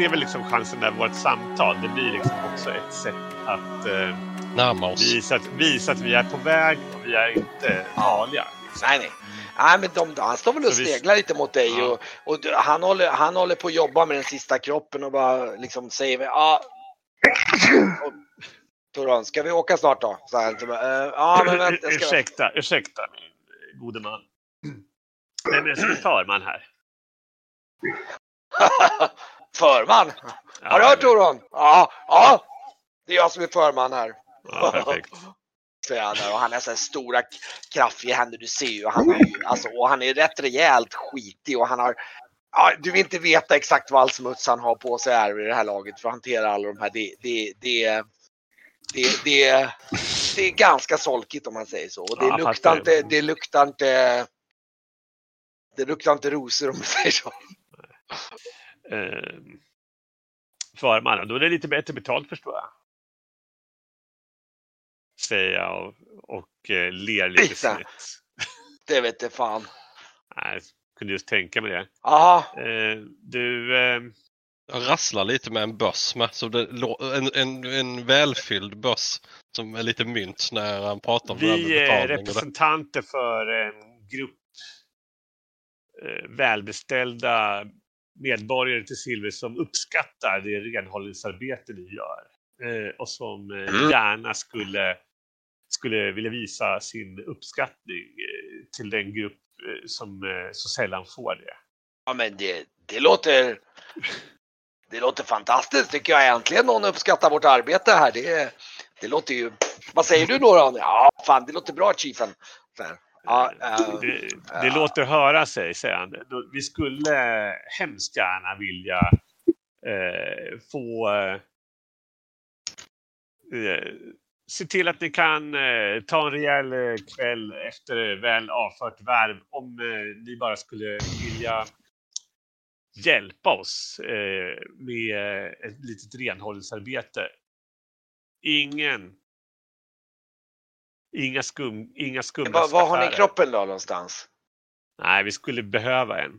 Ser väl liksom chansen med vårt samtal. Det blir liksom också ett sätt att eh, oss. visa, att, visa att vi är på väg och vi är inte farliga. Nej, nej. Nej, men de, han står väl och sneglar lite mot dig Ja. och, och han, håller, han håller på att jobba med den sista kroppen och bara liksom säger ja. Och, Toron, ska vi åka snart då? Så bara, "Eh, ja, men vänta, jag ska... ursäkta, ursäkta min gode man. Vem är det som är förman här? Förman! Ja, Har du hört Toron? Ja, ja. Det är jag som är förman här. Ja, perfekt. Och han har så här stora kraftiga händer, du ser ju. Han, ju alltså, och han är rätt rejält skitig och han har Ja, du vill inte veta exakt vad all smuts han har på sig här i det här laget för att hantera alla de här. Det, det, det, det, det, det är ganska solkigt om man säger så. Och det, Ja, luktar inte, det luktar inte det luktar inte rosor om man säger så. Eh, förman, då är det lite bättre betalt förstår jag. Säger jag och, och eh, ler lite Lite. snett. Det vet jag fan. Nej, jag kunde just tänka mig det. Eh, du, eh, Jag rasslar lite med en börs med. Så det, en, en, en välfylld börs som är lite mynt när han pratar om det här med vi är representanter för en grupp eh, välbeställda medborgare till Silver som uppskattar det renhållningsarbete ni gör. Eh, och som eh, Mm. gärna skulle, skulle vilja visa sin uppskattning eh, till den grupp som så sällan får det. ja men det, det låter det låter fantastiskt tycker jag. Äntligen någon uppskattar vårt arbete här. Det, det låter ju... Vad säger du då? då? Ja, fan det låter bra chiefen. Ja, eh, Det, det ja. låter höra sig, säger han. Vi skulle hemskt gärna vilja eh, få eh, se till att ni kan eh, ta en rejäl kväll efter väl avfört värv om ni bara skulle vilja hjälpa oss med ett litet renhållningsarbete. Ingen Inga skum, inga skumma vad, vad har ni kroppen då någonstans? Nej, vi skulle behöva en.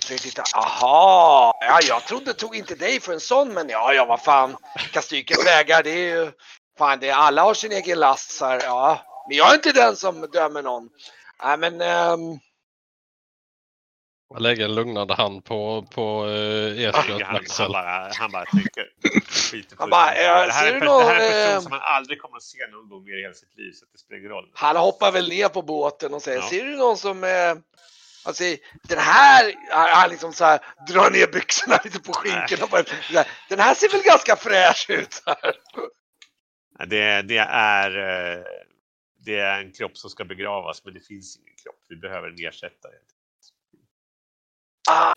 Tittar, aha, ja, jag trodde tog inte dig för en sån men ja, ja vad fan. Kastykens vägar, det är ju, fan det är, alla har sin egen last så här, ja. Men jag är inte den som dömer någon. Nej men, ehm, Jag lägger en lugnande hand på, på uh, Esbjörns Han, han, bara, han bara. Skiter Han bara, eh, det, här ser är, per- det här är någon, en person eh, som man aldrig kommer att se någon gång mer i hela sitt liv. Så det spelar ingen roll. han hoppar väl ner på båten och säger, Ja. ser du någon som, eh, alltså den här, han han liksom så här drar ner byxorna lite på skinken och bara, här, den här ser väl ganska fräsch ut. Det, det, är, eh, det är en kropp som ska begravas, men det finns ingen kropp. Vi behöver en ersättare. Ah,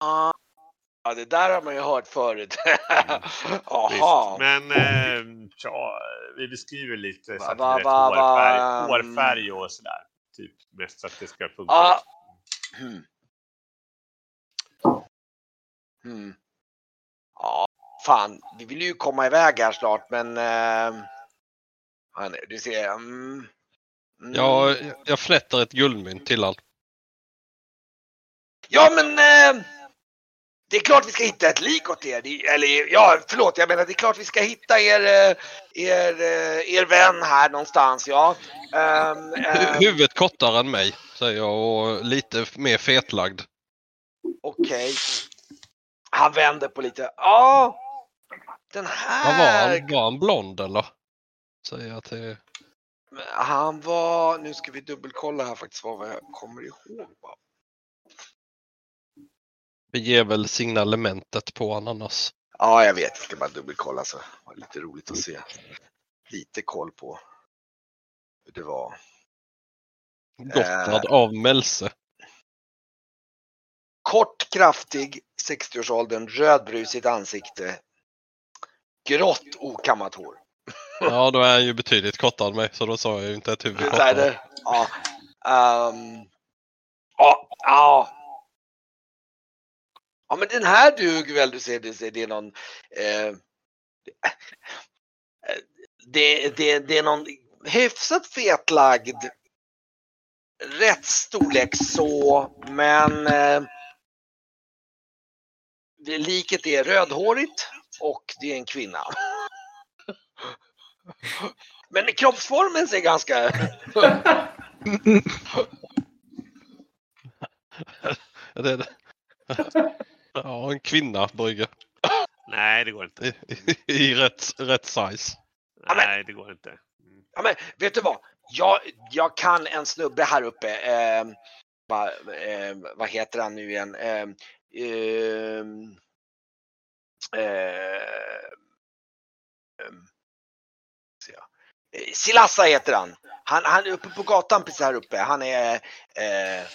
ah. Ja, det där har man ju hört förut. Jaha. Men eh, ja, vi beskriver lite så att Va- det är va- va- hårfärg, va- hårfärg och sådär. Typ mest så att det ska funka. Ja. Hmm. Hmm. Ja, fan, vi vill ju komma iväg här snart, men... Eh, han, du ser, mm, mm. Jag, jag flätter ett guldmynt till allt. Ja, men eh, det är klart vi ska hitta ett lik åt er. Eller ja, förlåt, jag menar det är klart vi ska hitta er, eh, er, eh, er vän här någonstans, ja. Hu- ehm, Huvudet kortare än mig, säger jag och lite mer fetlagd. Okej. Han vänder på lite. Ja, den Vad var här. han? Var han blond eller? Säger jag till... Han var, nu ska vi dubbelkolla här faktiskt vad jag kommer ihåg. Vi ger väl signalementet på honom annars. Ja, jag vet. Jag ska bara dubbelkolla så det var lite roligt att se. Lite koll på hur det var. Gotthard av Melse. Kort, kraftig, 60-årsåldern, rödbrusigt ansikte. Grått, okammat hår. Ja, då är han ju betydligt kortare än mig så då sa jag ju inte ett huvud kortare. det. Ja. Ehm, ja, ja. Ja, men den här duger väl. Du ser, du ser det är någon. Eh, det, det, det är någon hyfsat fetlagd. Rätt storlek så, men eh, det- liket är rödhårigt och det är en kvinna. Men kroppsformen ser ganska... Ja, en kvinna Brygge. Nej, det går inte. I, i, i rätt, rätt size. Nej, det går inte. Mm. Ja, men vet du vad? Jag, jag kan en snubbe här uppe. Eh, vad, eh, vad heter han nu igen? Eh, ehm, eh, ehm, jag. Eh, Silassa heter han. han. Han är uppe på gatan precis här uppe. Han är eh,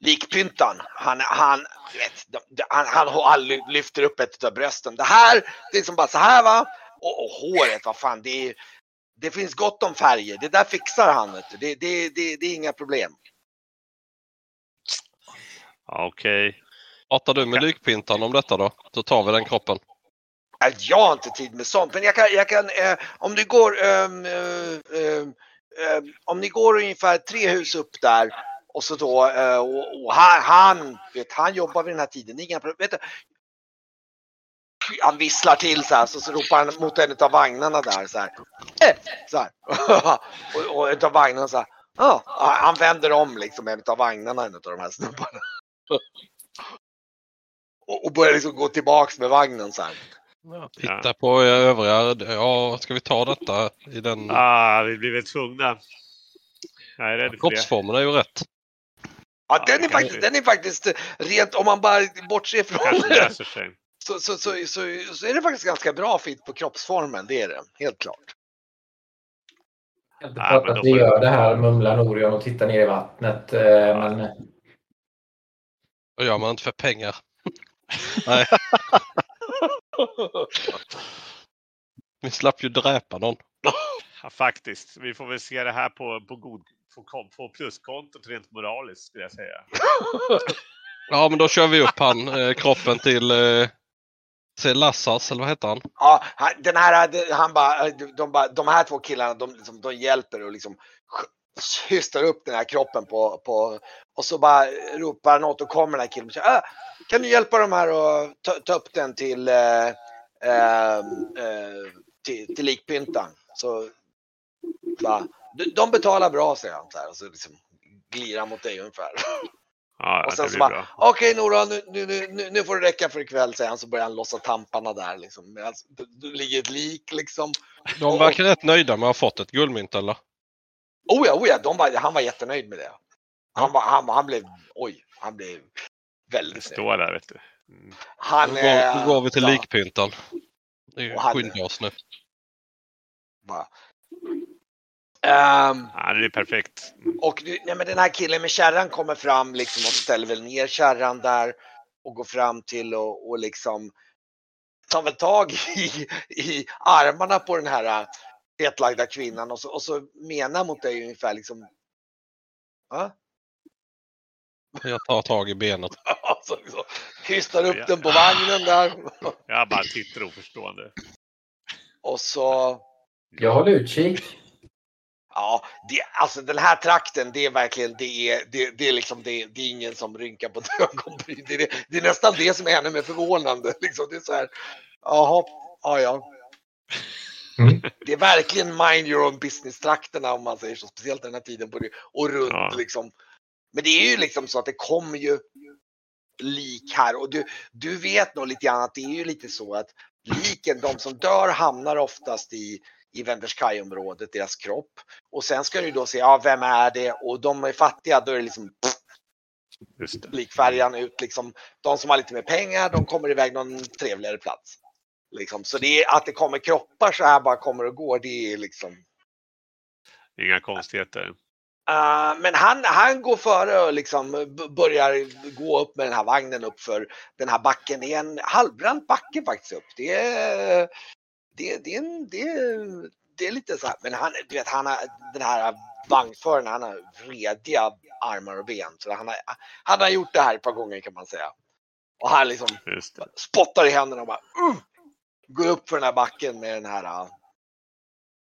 likpyntan. Han, han, vet, de, de, han, han, han lyfter upp ett av brösten. Det här, det är som bara så här va. Och, och håret, vad fan, det är det finns gott om färger. Det där fixar han. Vet du. Det, det, det, det är inga problem. Okej. Pratar du med likpintan om detta då? Så tar vi den kroppen. Äh, Jag har inte tid med sånt. Men jag kan, jag kan eh, om du går, ehm, eh, ehm, om ni går ungefär tre hus upp där och så då, eh, och, och han, han, vet, han jobbar vid den här tiden. Inga problem. Vet du, han visslar till så här så, så ropar han mot en av vagnarna där så här. Eh, så här. och, och en av vagnarna så här. Ja, han vänder om liksom en av vagnarna, en av de här snubbarna. och, och börjar liksom gå tillbaks med vagnen så här. Titta på övriga. Ja, ska vi ta detta i den? Ah, vi blir väl tvungna. Är för det. Kroppsformen är ju rätt. Ja, Ja, den är, det faktiskt, kanske- den är faktiskt rent, om man bara bortser från Kanske det, så, så, så, så, så är det faktiskt ganska bra fit på kroppsformen. Det är det, helt klart. Jag har inte men att vi gör det här, mumlar Norion och tittar ner i vattnet. eh, Men Det gör man inte för pengar. Nej, vi slapp ju dräpa någon. Ja, faktiskt. Vi får väl se det här på, på, god, på, på pluskontot rent moraliskt skulle jag säga. Ja, men då kör vi upp han, eh, kroppen till eh, se Lassas, eller vad heter han? Ja, han- den här, han bara, de, bara, de här två killarna, de, liksom, de hjälper och liksom hystar upp den här kroppen på, på och så bara ropar han åt och kommer den här killen och säger, ah, kan du hjälpa dem här och ta, ta upp den till, eh, eh, eh, till, till likpyntan? Så bara, de, de betalar bra säger han så här och så liksom glirar mot dig ungefär. Ja, Och det sen så bara, okej Nora, nu, nu, nu, nu får det räcka för ikväll, säger han. Så börjar han lossa tamparna där liksom. Medan det, det ligger ett lik liksom. De verkar rätt nöjda med att ha fått ett guldmynt eller? Oh ja, oh ja, de var, han var jättenöjd med det. Han, var, han, han blev, oj, han blev Det väldigt nöjd. står där vet du. Mm. Han, Då går, då eh, går vi till ja, likpyntan. Det han- skyndar oss nu. bara. Ehm, Ja, det är perfekt. Och du- nej, men den här killen med kärran kommer fram liksom och ställer väl ner kärran där och går fram till och, och liksom tar väl tag i, i armarna på den här äh, fetlagda kvinnan och så, och så menar mot dig ungefär liksom. Va? Jag tar tag i benet. Alltså, liksom, hystar upp Ja. den på vagnen där Jag bara tittar oförstående. och så jag håller utkik. Ja, det, alltså den här trakten, det är verkligen, det är, det, det är liksom, det, det är ingen som rynkar på ett ögonbryn. Det, är- det är nästan det som är ännu mer förvånande. Liksom, det är så här, jaha, ja, ja. Mm. Det är verkligen mind your own business-trakterna om man säger så, speciellt den här tiden på det, och runt Ja. liksom. Men det är ju liksom så att det kommer ju lik här och du, du vet nog lite grann att det är ju lite så att liken, de som dör hamnar oftast i, i Wenderskaj-området, deras kropp. Och sen ska du då se, ja vem är det? Och de är fattiga, då är det liksom pff, Just det. likfärjan ut liksom. De som har lite mer pengar, de kommer iväg någon trevligare plats. Liksom. Så det är att det kommer kroppar så här bara kommer och går, det är liksom Inga konstigheter. Uh, men han, han går före och liksom börjar gå upp med den här vagnen upp för den här backen. Det är en halvbrant backe faktiskt upp. Det är, det, det, det, är, det är lite så här, men han, du vet, han har, den här vagnföraren, han har rediga armar och ben. Så han har, han har gjort det här ett par gånger kan man säga. Och han liksom spottar i händerna och bara uh, går upp för den här backen med den här uh,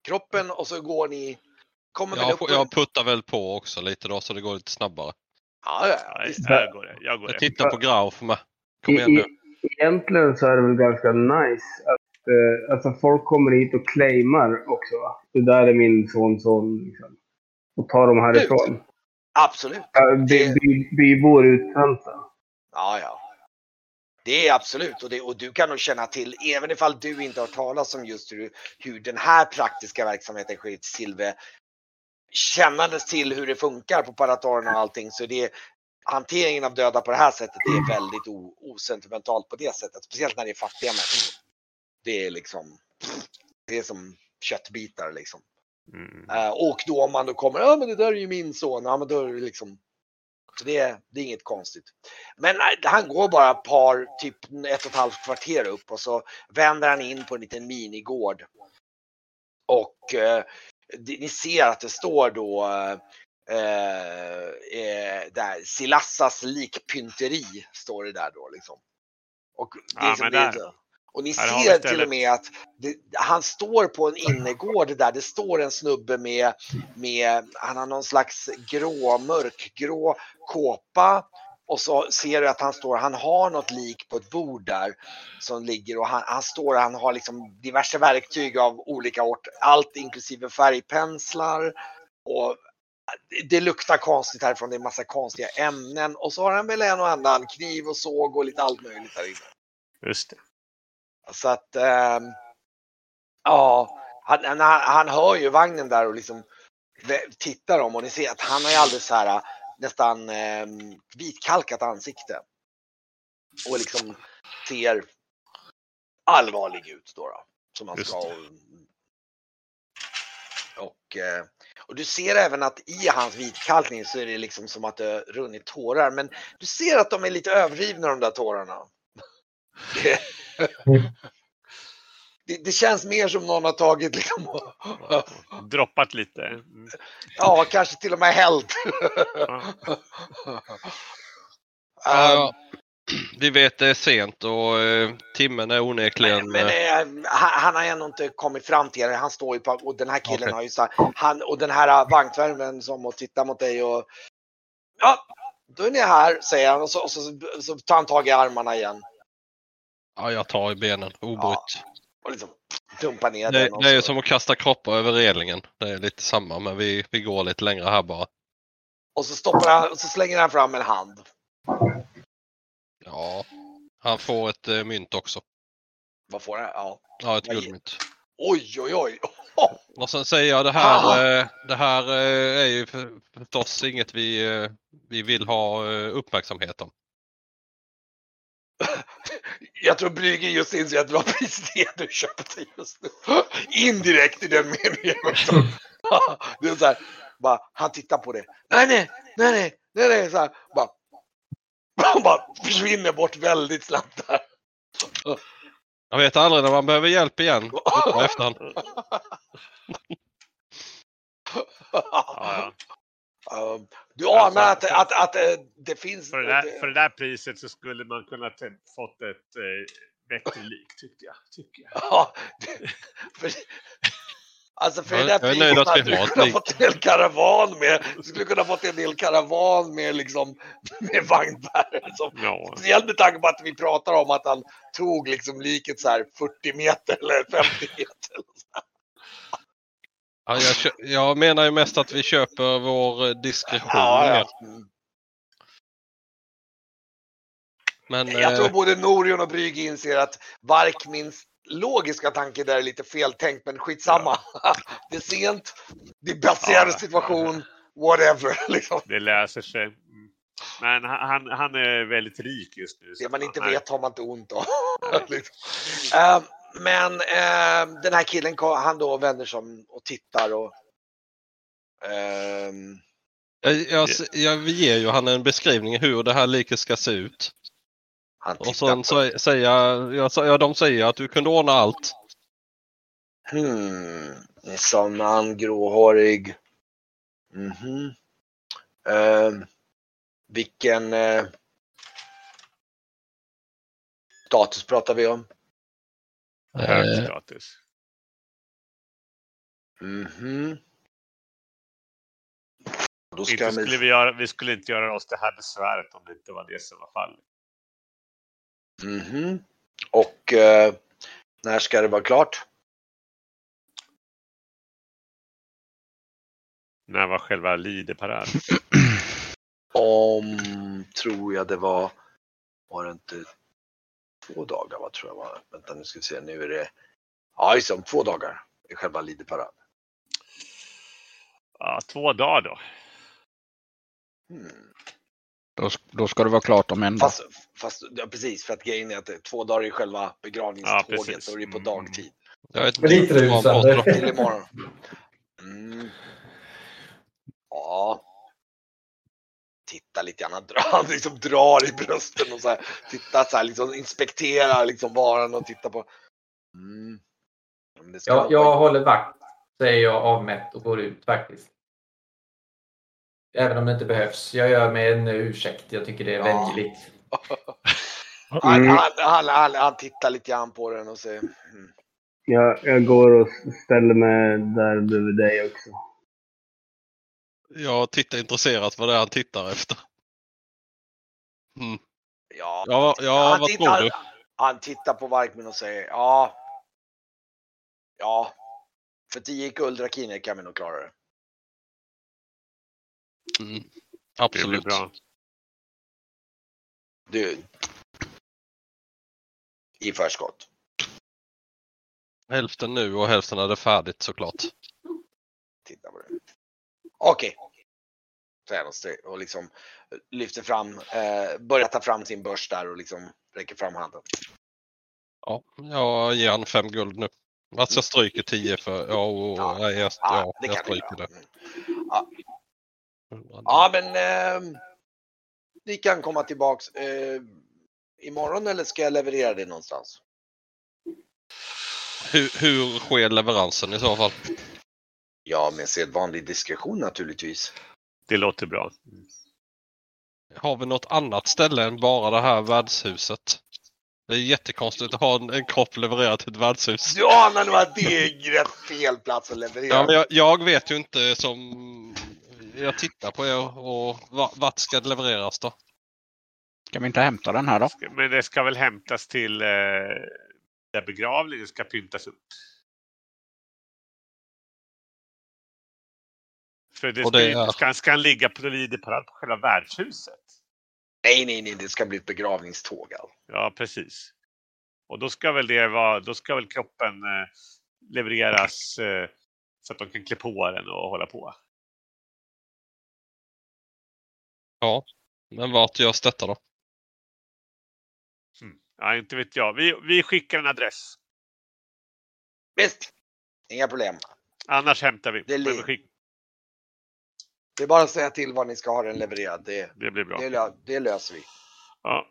kroppen och så går ni, kommer Jag, upp. jag puttar väl på också lite då så det går lite snabbare. ja, ja, Ja, jag går det. Jag går Jag tittar på Grauf med. Kom igen nu. egentligen så är det väl ganska nice eh, alltså folk kommer hit och claimar också. Va? Det där är min son, son liksom. Och tar dem härifrån. Absolut. Ja, by, by, bybor. Ja, ja. Det är absolut och, det, och du kan nog känna till, även ifall du inte har talat om just hur, hur den här praktiska verksamheten sker i Silve, kännandes till hur det funkar på paratorerna och allting så det hanteringen av döda på det här sättet är väldigt osentimentalt på det sättet. Speciellt när det är fattiga människor. Det är liksom, det är som köttbitar liksom. Mm. Eh, och då om man då kommer, ja men det där är ju min son, ja men då är det liksom så det, det är inget konstigt. Men han går bara ett par, typ ett och ett halvt kvarter upp och så vänder han in på en liten minigård. Och eh, ni ser att det står då eh, eh, där, Silassas likpynteri står det där då liksom. Och, det, Ja, men det, där- och ni vi ser till och med att det, han står på en innergård där. Det står en snubbe med, med han har någon slags grå, mörkgrå kåpa. Och så ser du att han står, han har något lik på ett bord där som ligger och han, han står, han har liksom diverse verktyg av olika ort, allt inklusive färgpenslar. Och det- det luktar konstigt härifrån, det är massa konstiga ämnen. Och så har han väl en och annan kniv och såg och lite allt möjligt där inne. Just det. Så att, ehm, ja, han, han, han hör ju vagnen där och liksom tittar om och ni ser att han har ju alldeles så här nästan eh, vitkalkat ansikte. Och liksom ser allvarlig ut då. då som Just ska. Och, och, eh, och du ser även att i hans vitkalkning så är det liksom som att det runnit tårar. Men du ser att de är lite överdrivna de där tårarna. Det, det, känns mer som någon har tagit liksom, Droppat lite. Mm. ja kanske till och med hällt. Ja, vi vet det är sent och eh, timmen är onekligen... Men, men eh, eh, han, han har ännu inte kommit fram till det. Han står ju på, och den här killen Okej. har ju så här, han och den här vagntvärmen som och tittar mot dig och ja, då är ni här säger han och så, och så, så tar han tag i armarna igen ja, jag tar i benen obrytt. och liksom dumpar ner Det, den. det är ju som att kasta kroppar över relingen. Det är lite samma men vi, vi går lite längre här bara. Och så stoppar han, och så slänger han fram en hand. Ja, han får ett eh, mynt också. Vad får han? Ja. Ja, ett guldmynt. Oj, oj, oj. Och sen säger jag det här, eh, det här eh, är ju för- förstås inget vi, eh, vi vill ha eh, uppmärksamhet om. Jag tror Brygge just inser att det var precis det du köpte just nu. Indirekt i den meningen. Det är så här, bara, han tittar på det. Nej, nej, nej, nej, nej, nej, så här, bara. Han bara försvinner bort väldigt snabbt där. Jag vet aldrig när man behöver hjälp igen. Efterhand. Ja, ja. Um, Du anar Alltså, att, för- att, att eh, det finns... För, det där, för det där priset så skulle man kunna fått ett eh, bättre lik tyckte jag. Tycker jag. Ja, det, för, alltså för Jag- det där jag priset att vi hade du kunnat lik. fått en hel karavan med. Du skulle kunna fått en hel karavan med liksom med vagnbärare. Som, Ja. speciellt med tanke på att vi pratar om att han tog liksom liket så här 40 meter eller 50 meter. Ja, jag, jag menar ju mest att vi köper vår eh, diskretion. Ja, ja. Men Jag tror eh, både Norion och Brygge inser att Vark minns logiska tanke där är lite feltänkt men skitsamma. det är sent, det är baserad Ja. situation, whatever. Liksom. Det läser sig. Men han, han- han är väldigt rik just nu. Det man inte nej. vet har man inte ont av. liksom. Men eh, den här killen han då vänder sig om och tittar och ehm, jag, jag, jag, ger ju han en beskrivning hur det här liket ska se ut. Och tittar sen på så säger jag, sa- ja, de säger att du kunde ordna allt. Hmm, en sån man, gråhårig. Mhm. Ehm, vilken eh, status pratar vi om? Hög Eh, status. Då ska Inte skulle vi, göra, vi skulle inte göra oss det här besväret om det inte var det som var fallet. Mhm. Och eh, när ska det vara klart? När var själva Lideparad? Om, tror jag det var, var det inte två dagar va, tror jag var. Vänta nu ska vi se, nu är det, ja just om två dagar är själva Lideparad. Ja, två dagar då. Hmm. Då, då ska det vara klart om en dag. Fast, fast ja, precis, för att grejen är att det- två dagar är själva Ja, begravningståget precis. och det är på Mm. dagtid. Jag vet Men lite vad rusande. Till imorgon. Mm. Ja. Titta lite grann, han drar, han liksom drar i brösten och så här, tittar så här, liksom inspekterar liksom varan och tittar på. Mm. Ja, men det ska Jag, håller vakt, säger jag avmätt och går ut faktiskt. Även om det inte behövs. Jag gör mig en ursäkt. Jag tycker det är Ja. vänligt. han, Mm. han, han, han, han tittar lite grann på den och säger mm. Jag, jag går och ställer mig där bredvid dig också. Jag tittar intresserat vad det är han tittar efter. Mm. ja. Ja, ja han, vad tittar, tror du? han tittar på Varkmin och säger ja. Ja. För 10 guldrakiner kan vi nog klara det. Mm. Det Absolut. bra. Du. I förskott. Hälften nu och hälften är det färdigt såklart. Titta på det. Okej. Säger han och liksom lyfter fram, eh, börjar ta fram sin börs där och liksom räcker fram handen. Ja, jag ger han fem guld nu. Alltså jag stryker tio för... Ja, och, Ja. nej, jag, Ja, ja, det jag stryker det. Mm. Ja, men eh, ni kan komma tillbaks eh, imorgon eller ska jag leverera det någonstans? Hur, hur sker leveransen i så fall? Ja, med sedvanlig diskretion naturligtvis. Det låter bra. Har vi något annat ställe än bara det här värdshuset? Det är jättekonstigt att ha en, en kropp levererad till ett värdshus. Du anar nog att det är rätt fel plats att leverera. Ja, men jag, jag vet ju inte som... Jag tittar på er och va- vart ska det levereras då? Ska vi inte hämta den här då? Men det ska väl hämtas till eh, där begravningen ska pyntas upp. För det Och ska, det ju- är- ska, ska han ligga på på själva värdshuset? Nej, nej, nej, det ska bli ett begravningståg. Alltså. Ja, precis. Och då ska väl det vara, då ska väl kroppen eh, levereras eh, så att de kan klä på den och hålla på. Ja, men vart görs detta då? Hmm. Ja, inte vet jag. Vi, vi skickar en adress. Visst, inga problem. Annars hämtar vi. Det vi li- skick, Det är bara att säga till var ni ska ha den levererad. Det, det blir bra. det, lö- det löser vi. Ja.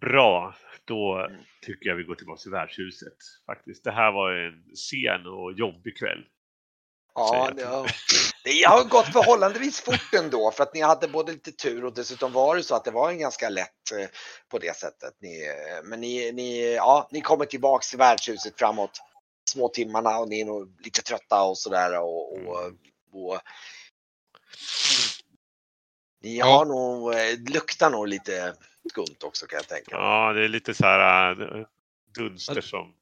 Bra. Då Mm. tycker jag vi går tillbaka till värdshuset. Faktiskt. Det här var en sen och jobbig kväll. Ja, det, har- det har gått förhållandevis fort ändå för att ni hade både lite tur och dessutom var det så att det var en ganska lätt eh, på det sättet. Ni, eh, men ni, ni, ja, ni kommer tillbaks till värdshuset framåt små timmarna och ni är nog lite trötta och sådär och, och, och ni Ja. har nog, eh, luktar nog lite skumt också kan jag tänka mig. Ja, det är lite så här äh, dunster som...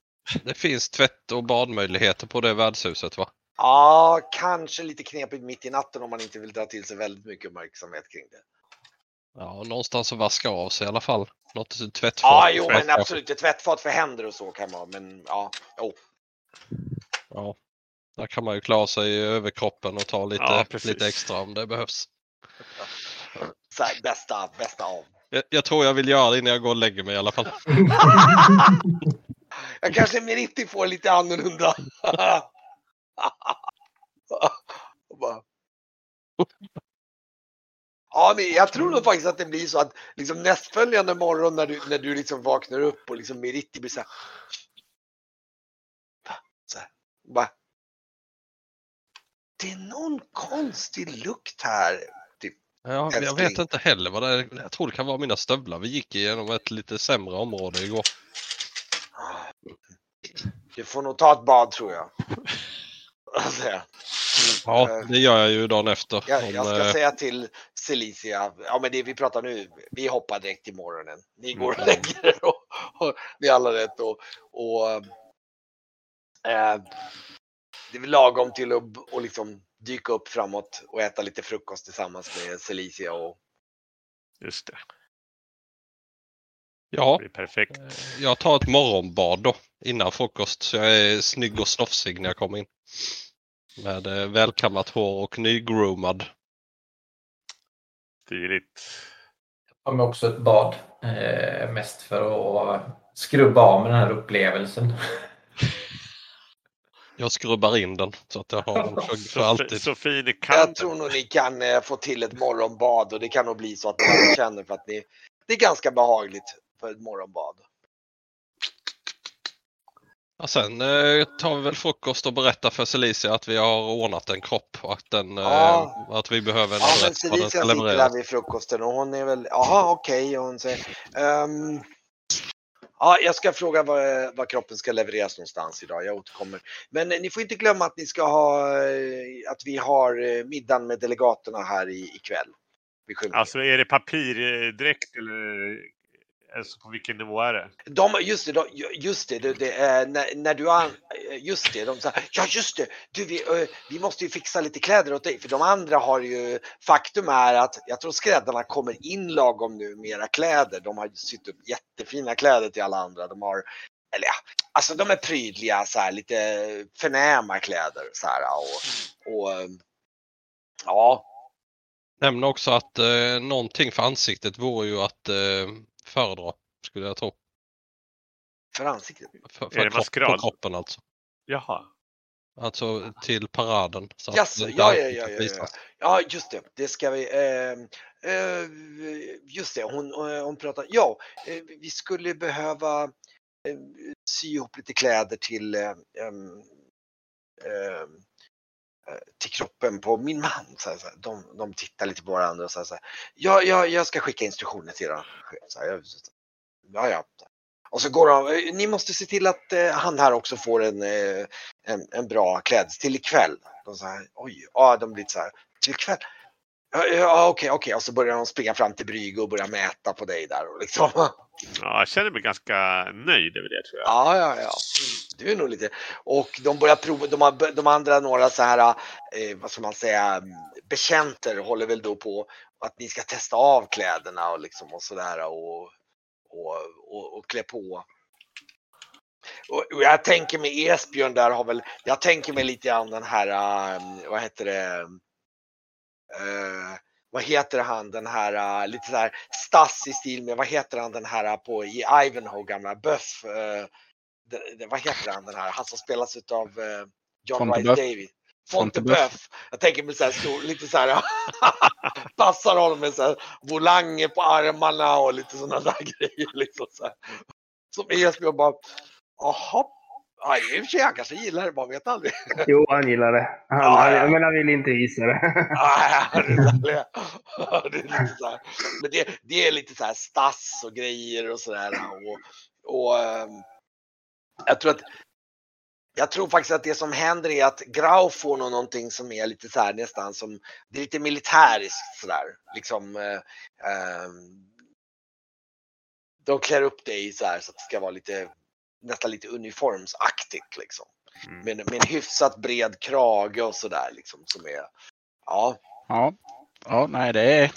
Det finns tvätt och badmöjligheter på det värdshuset va? Ja, kanske lite knepigt mitt i natten om man inte vill dra till sig väldigt mycket uppmärksamhet kring det. Ja, någonstans att vaska av sig i alla fall. Något tvättfat. Ja, jo, men absolut. Ett tvättfat för händer och så kan man, men ja, jo. Ja. Där kan man ju klara sig i överkroppen och ta lite, Ja, lite extra om det behövs. Så här, bästa, bästa av. Jag, jag tror jag vill göra det innan jag går och lägger mig i alla fall. Jag kanske Meritti får lite annorlunda. Ja, men jag tror nog faktiskt att det blir så att liksom nästföljande morgon när du, när du liksom vaknar upp och liksom Meritti blir så här. Så här. Bara, det är någon konstig lukt här. Typ. Ja, jag vet inte heller vad det är. Jag tror det kan vara mina stövlar. Vi gick igenom ett lite sämre område igår. Du får nog ta ett bad tror jag. Ja, det gör jag ju dagen efter. Jag, jag ska eh, säga till Celicia, ja men det vi pratar nu, vi hoppar direkt till morgonen. Ni går och Mm. lägger er och, och ni alla rätt och, och eh, det är lagom till att och liksom dyka upp framåt och äta lite frukost tillsammans med Celicia och Just det. Ja, Det blir perfekt. eh, jag tar ett morgonbad då innan frukost så jag är snygg och snofsig när jag kommer in. Med eh, välkammat hår och nygroomad. Stiligt. har mig också ett bad. Eh, mest för att skrubba av med den här upplevelsen. Jag skrubbar in den så att jag har den för, för Så, alltid. så fin i kanten. jag tror nog ni kan eh, få till ett morgonbad och det kan nog bli så att ni känner för att ni, det är ganska behagligt för ett morgonbad. Ja, sen eh, tar vi väl frukost och berättar för Celicia att vi har ordnat en kropp och att, den, eh, Ja. att vi behöver en Ja, men adress Celicia ska sitter där vid frukosten och hon är väl, jaha okej, och hon säger, ehm, ja jag ska fråga var, var kroppen ska levereras någonstans idag, jag återkommer. Men eh, ni får inte glömma att ni ska ha, eh, att vi har eh, middagen med delegaterna här i, ikväll. Alltså är det papirdräkt eller alltså, på vilken nivå är det? De, just det, de, just det, det, det är när, när du an, just det, de säger ja just det, du vi, vi måste ju fixa lite kläder åt dig för de andra har ju, faktum är att jag tror skräddarna kommer in lagom nu med era kläder. De har sytt upp jättefina kläder till alla andra. De har, eller ja, alltså de är prydliga så här, lite förnäma kläder så här och, och ja, Nämn också att eh, någonting för ansiktet vore ju att eh, föredra, skulle jag tro. för ansiktet. För, Är för det kropp, maskerad? på kroppen alltså. Jaha. Alltså till paraden. Så att Jaså, det ja, ja, ja, ja, ja. just det. Det ska vi. Eh, eh, just det, hon, eh, hon pratar. Ja, eh, vi skulle behöva eh, sy ihop lite kläder till eh, em, eh, eh, Eh, till kroppen på min man. Så här, så här. De, de tittar lite på varandra och så här, så här. Ja, ja, jag ska skicka instruktioner till er. Så här, ja, ja. Och så går de, eh, ni måste se till att eh, han här också får en, eh, en, en bra klädsel till ikväll. De så här, oj, ja, de blir så här, till ikväll. Ja, okej, okej. Och så börjar de springa fram till Brygge och börja mäta på dig där. Och liksom. Ja, jag känner mig ganska nöjd över det tror jag. Ja, ja, ja. Du är nog lite. Och de börjar prova, de, har, de andra några så här, eh, vad ska man säga, bekänter håller väl då på att ni ska testa av kläderna och liksom och sådär och, och, och, och klä på. Och, och jag tänker mig Esbjörn där har väl, jag tänker mig lite grann den här, eh, vad heter det, eh, vad heter han den här uh, lite så här stass i stil med vad heter han den här uh, på i Ivanhoe gamla det, det, vad heter han den här? Han som spelas utav uh, John Fontebuff. Rice David. Fontebuff. Jag tänker mig så här stor, lite så här passar honom med så här volanger på armarna och lite sådana där grejer liksom så här. Som Esbjörn bara, jaha. Ja, i och för sig han kanske gillar det, man vet aldrig. Jo, han gillar det. Han, Ja, ja. han, men han vill inte visa det. Ah, det, är, det är lite så här, men det, det är lite så här stass och grejer och sådär. Och, och ehm, jag tror att jag tror faktiskt att det som händer är att Grau får nog någonting som är lite så här nästan som, det är lite militäriskt sådär. Liksom, eh, ehm, de klär upp dig så här så att det ska vara lite, nästan lite uniformsaktigt liksom. Mm. Med, med en hyfsat bred krage och sådär liksom som är, ja. Ja, ja nej det är...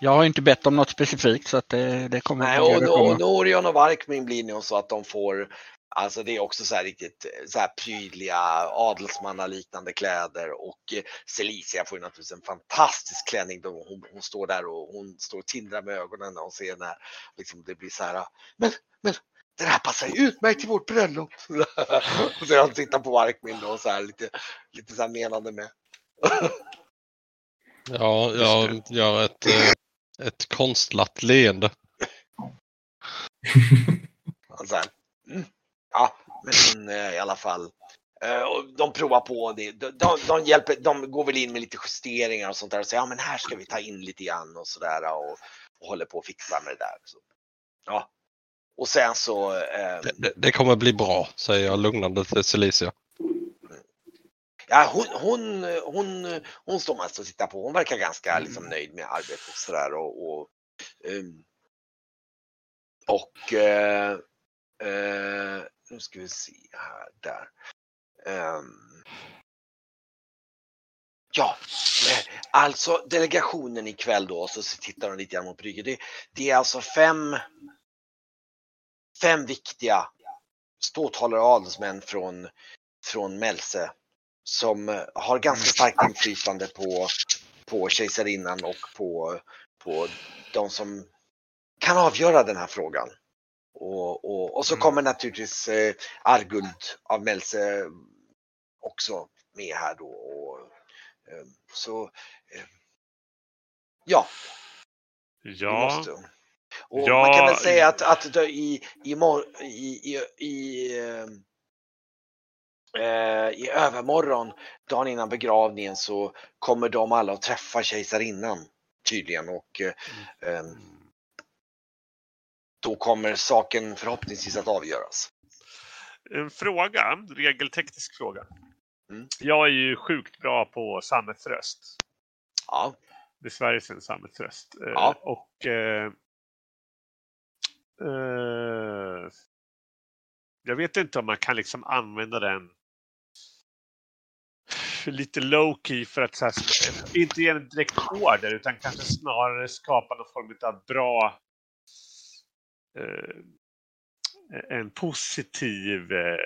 Jag har inte bett om något specifikt så att det, det kommer. Nej, och, kommer. och Norion och Varkmin blir nog så att de får, alltså det är också så här riktigt så här prydliga adelsmannaliknande kläder och eh, Celicia får ju naturligtvis en fantastisk klänning då hon, hon står där och hon står och tindrar med ögonen hon ser när liksom det blir så här, men, men den här passar utmärkt till vårt bröllop. och så han tittar på Varkmin då och så här lite, lite så här menande med. Ja, jag gör ett, eh, ett konstlat leende. Och så här, mm, ja, men eh, i alla fall. Eh, och de provar på det. De, de, de, hjälper, de går väl in med lite justeringar och sånt där och säger ja men här ska vi ta in lite grann och sådär och, och håller på att fixa med det där. Så, ja. Och sen så, eh, Det, det, det kommer bli bra, säger jag lugnande till Celicia. Ja, hon, hon, hon, hon står mest och tittar på. Hon verkar ganska liksom, nöjd med arbetet och sådär. Och, och, ehm, och eh, eh, nu ska vi se här, där. Ehm, ja, eh, alltså delegationen ikväll då, så tittar de lite grann mot brygget. Det, det är alltså fem, fem viktiga ståthållare och adelsmän från, från Mälse som eh, har ganska starkt inflytande på, på kejsarinnan och på, på de som kan avgöra den här frågan. Och, och, och så Mm. kommer naturligtvis eh, Arguld av Mälse också med här då. Och, eh, så ja, Ja. Och Ja, man kan väl säga att, att i, i, i, i, i, eh, i övermorgon, dagen innan begravningen, så kommer de alla att träffa kejsarinnan tydligen och eh, eh, då kommer saken förhoppningsvis att avgöras. en fråga, regelteknisk fråga. Mm. Jag är ju sjukt bra på sammetsröst. Ja, Det är Sveriges sammetsröst. Eh, Ja. Och eh, eh, jag vet inte om man kan liksom använda den lite low key för att så här, inte ge en direkt order utan kanske snarare skapa någon form av bra eh, en positiv eh,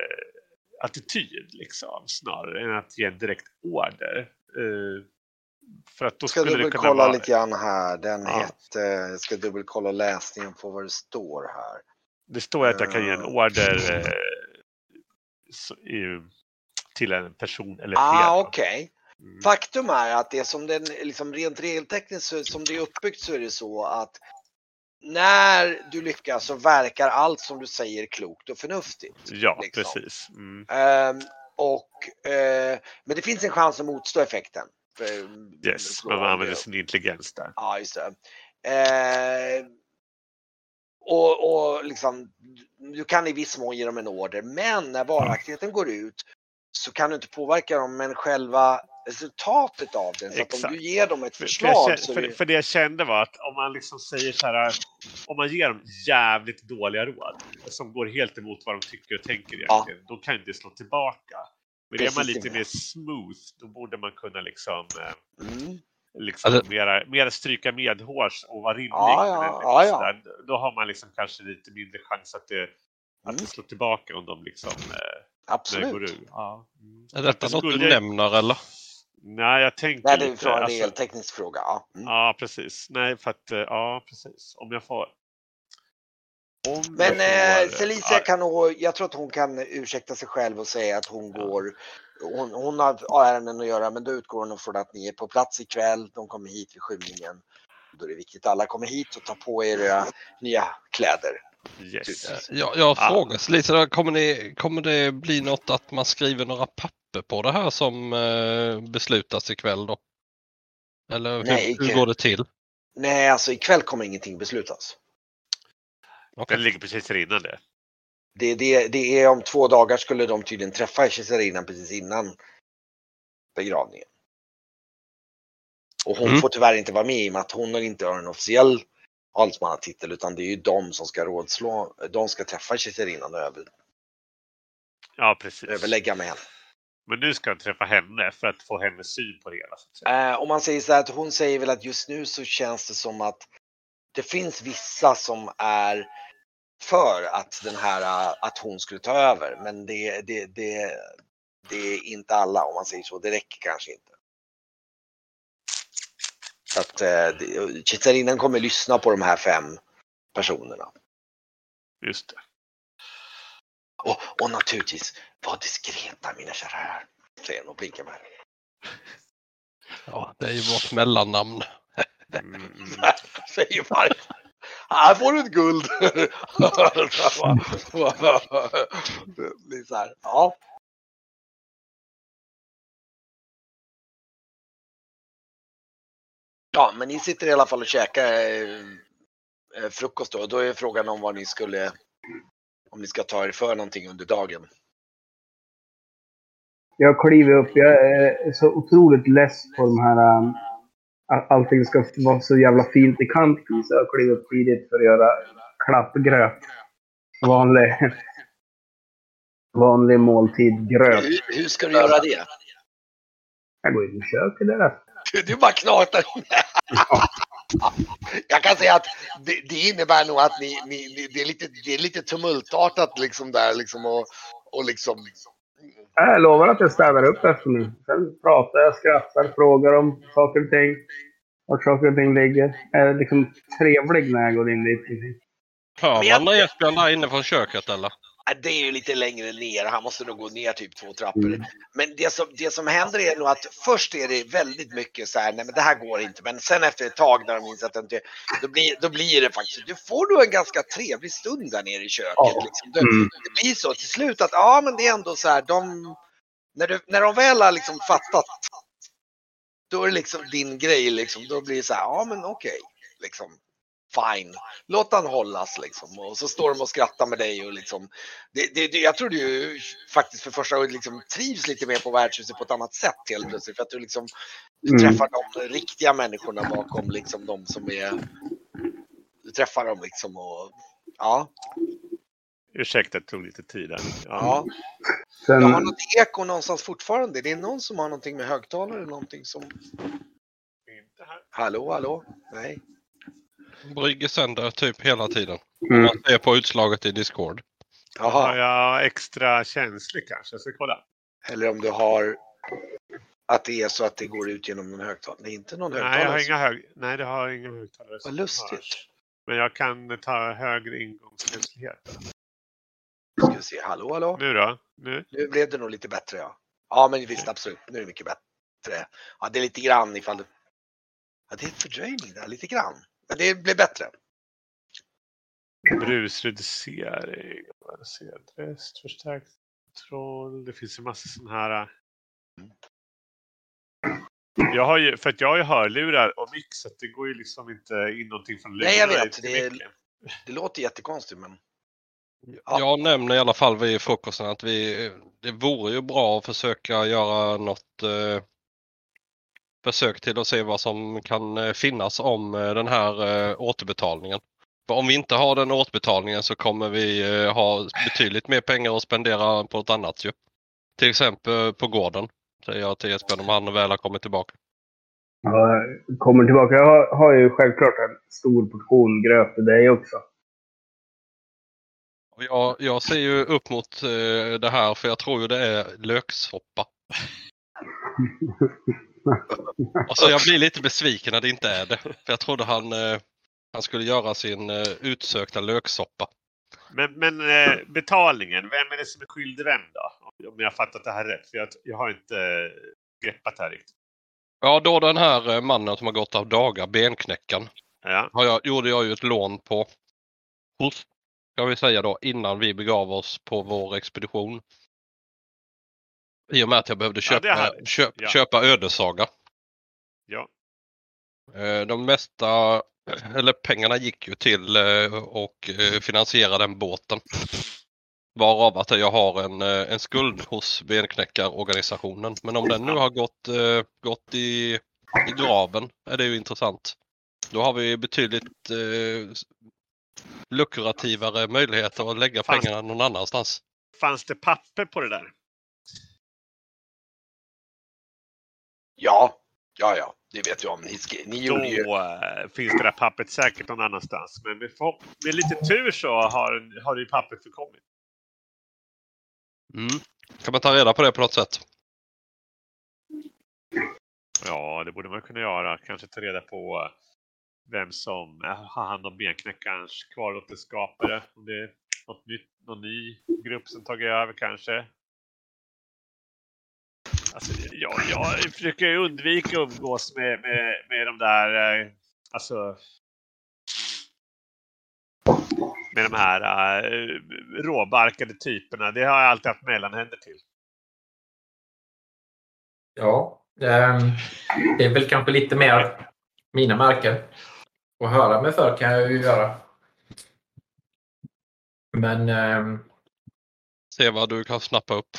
attityd liksom snarare än att ge en direkt order. Eh, för att då ska skulle det kunna vara... lite grann här. Den Ja. hette, jag ska dubbelkolla läsningen på vad det står här. Det står att jag kan ge en Eh. order eh, till en person eller flera. Ah, okej. Mm. Faktum är att det som den, liksom rent regeltekniskt som det är uppbyggt så är det så att när du lyckas så verkar allt som du säger klokt och förnuftigt. Ja, liksom. precis. Mm. Ehm, och, eh, men det finns en chans att motstå effekten. För- Yes, man använder sin intelligens där. Ja, just det. Eh, och, och liksom, du kan i viss mån ge dem en order, men när varaktigheten går ut så kan du inte påverka dem, men själva resultatet av den. Så att om Exakt. du ger dem ett För, för, förslag jag, för, det, för det jag kände var att om man liksom säger så här, om man ger dem jävligt dåliga råd som går helt emot vad de tycker och tänker egentligen, då kan det slå tillbaka. Men är man lite mer smooth, då borde man kunna liksom, eh, mm, liksom Alltså- mera, mera stryka medhårs och vara rimlig. Ja, ja, ja, ja. Då har man liksom kanske lite mindre chans att det, att Mm. det slår tillbaka om de liksom eh, det går absolut. ur. Ja. Mm. Är detta Det något du skulle- nämner eller? Nej, jag tänker Nej, det är en alltså- regelteknisk fråga. Ja. Mm. Ja, precis. Nej, för att, eh, ja, precis. Om jag får... Om Men jag eh, får, Felicia kan nog, jag tror att hon kan ursäkta sig själv och säga att hon Ja. går, hon, hon har ärenden att göra men då utgår hon från att ni är på plats ikväll, de kommer hit vid skymningen. Då är det viktigt att alla kommer hit och tar på er era nya kläder. Yes. Jag, jag Ja. frågar lite, där, kommer, ni, kommer det bli något att man skriver några papper på det här som eh, beslutas ikväll då? Eller hur, Nej, hur går det till? Nej, alltså ikväll kommer ingenting beslutas. Okej. Den ligger precis innan det. Det, det, det är om två dagar skulle de tydligen träffa kejsarinnan precis innan begravningen. Och hon Mm. får tyvärr inte vara med i och med att hon inte har en officiell adelsmannatitel utan det är ju de som ska rådslå, de ska träffa kejsarinnan och över, Ja, precis. överlägga med henne. Men nu ska jag träffa henne för att få hennes syn på det hela. Eh, om man säger så här att hon säger väl att just nu så känns det som att det finns vissa som är för att den här, eh, att hon skulle ta över. Men det, det, det, det är inte alla om man säger så. Det räcker kanske inte. Så att det- kejsarinnan kommer lyssna på de här fem personerna. Just det. Och, och naturligtvis, var diskreta mina kära herrar. Säger hon och blinkar med. Ja, det är ju vårt mellannamn. Mm, mm. Säger Mark. Här får du ett guld. så här, ja. Ja, men ni sitter i alla fall och käkar eh, eh, frukost då. Då är frågan om vad ni skulle, om ni ska ta er för någonting under dagen. Jag kliver upp. Jag är så otroligt less på de här... Eh, Allting ska vara så jävla fint i kanten. Så jag klivit upp tidigt för att göra klappgröt. Vanlig, vanlig måltid gröt. Hur, hur ska du göra det? Jag går in i köket där. Du, bara knatar. Jag kan säga att det, det innebär nog att ni, ni, det, är lite, det är lite tumultartat liksom där liksom och, och liksom. Jag lovar att jag städar upp efter nu. Sen pratar jag, skrattar, frågar om saker och ting. Vart saker och ting ligger. Jag är liksom trevlig när jag går in dit. Hör man när Esbjörn där inne från köket eller? Ja, Det är ju lite längre ner, han måste nog gå ner typ två trappor. Mm. Men det som, det som händer är nog att först är det väldigt mycket så här, nej men det här går inte. Men sen efter ett tag när de inser att det inte, då blir, då blir det faktiskt, du får då en ganska trevlig stund där nere i köket. Ja. Liksom. Det, Mm. det blir så till slut att ja men det är ändå så här, de, när, du, när de väl har liksom fattat, då är det liksom din grej liksom. Då blir det så här, ja men okej, liksom. Fine, låt han hållas liksom. Och så står de och skrattar med dig och liksom. Det, det, det, jag tror du faktiskt för första gången liksom trivs lite mer på värdshuset på ett annat sätt helt plötsligt. För att du liksom du Mm. träffar de riktiga människorna bakom liksom de som är. Du träffar dem liksom och ja, Ursäkta, det tog lite tid där. ja. Sen, Jag har något eko någonstans fortfarande. Det är någon som har någonting med högtalare eller någonting som. Inte här. Hallå, hallå? Nej. Brygge sänder typ hela tiden. mm. Man ser på utslaget i Discord. Har Jaha. jag extra känslig kanske? Jag ska kolla. Eller om du har. Att det är så att det går ut genom någon högtalare. Är inte någon högtalare. Nej, jag har inga hög... Nej, det har inga högtalare. Vad lustigt. hörs. Men jag kan ta högre ingångskänslighet. Ska vi se. Hallå, hallå? Nu då? Nu? Nu blev det nog lite bättre ja. Ja men visst absolut, nu är det mycket bättre. Ja det är lite grann ifall du... Ja det är ett fördröjning där, lite grann. Men det blir bättre. Brusreducering. Rest, förstärkt kontroll. Det finns en massa sådana här. äh. Jag har ju, för att jag har ju hörlurar och mix så det går ju liksom inte in någonting från lurarna Nej, jag vet, det är-. Det låter jättekonstigt men... Ja. Jag nämner i alla fall vid frukosten att vi, det vore ju bra att försöka göra något eh, försök till att se vad som kan eh, finnas om eh, den här eh, återbetalningen. För om vi inte har den återbetalningen så kommer vi ha betydligt mer pengar att spendera på ett annat ju. Till exempel på gården. Säger jag till Esbjörn om han väl har kommit tillbaka. Ja, kommer tillbaka. Jag har, har ju självklart en stor portion gröt till dig också. Och Jag, jag ser ju upp mot det här för jag tror ju det är löksoppa. Alltså jag blir lite besviken när det inte är det. För jag trodde han, eh, han skulle göra sin eh, utsökta löksoppa. Men, men eh, betalningen, vem är det som är skyldig vem då? Om jag har fattat det här rätt. För jag, jag har inte greppat det här riktigt. Ja, då den här mannen som har gått av dagar, benknäckaren, Ja. har jag, gjorde jag ju ett lån på hos, ska vi säga då, innan vi begav oss på vår expedition. I och med att jag behövde Ja, köpa, härligt. köp, Ja. köpa ödesaga. Ja. Eh, De mesta, eller pengarna gick ju till eh, och eh, finansiera den båten. Varav att jag har en, en skuld hos benknäckarorganisationen. Men om den nu har gått, gått i, i graven är det ju intressant. Då har vi betydligt eh, lukrativare möjligheter att lägga Fanns- pengarna någon annanstans. Fanns det papper på det där? Ja, ja, ja, det vet jag om. Ni, ni Då ju... eh, finns det där pappret säkert någon annanstans. Men med, med lite tur så har, har det ju pappret förkommit. Mm. Kan man ta reda på det på något sätt? Ja, det borde man kunna göra. Kanske ta reda på eh, vem som eh, har hand om benknäckarens kvarlåtenskapare. Om det är något nytt, någon ny grupp som tagit över kanske. Alltså, jag, jag försöker undvika att umgås med, med, med de där, eh, alltså med de här eh, råbarkade typerna. Det har jag alltid haft mellanhänder till. Ja, ehm, det är väl kanske lite mer mina märken. Och höra mig för kan jag ju göra. Men ehm, Se vad du kan snappa upp.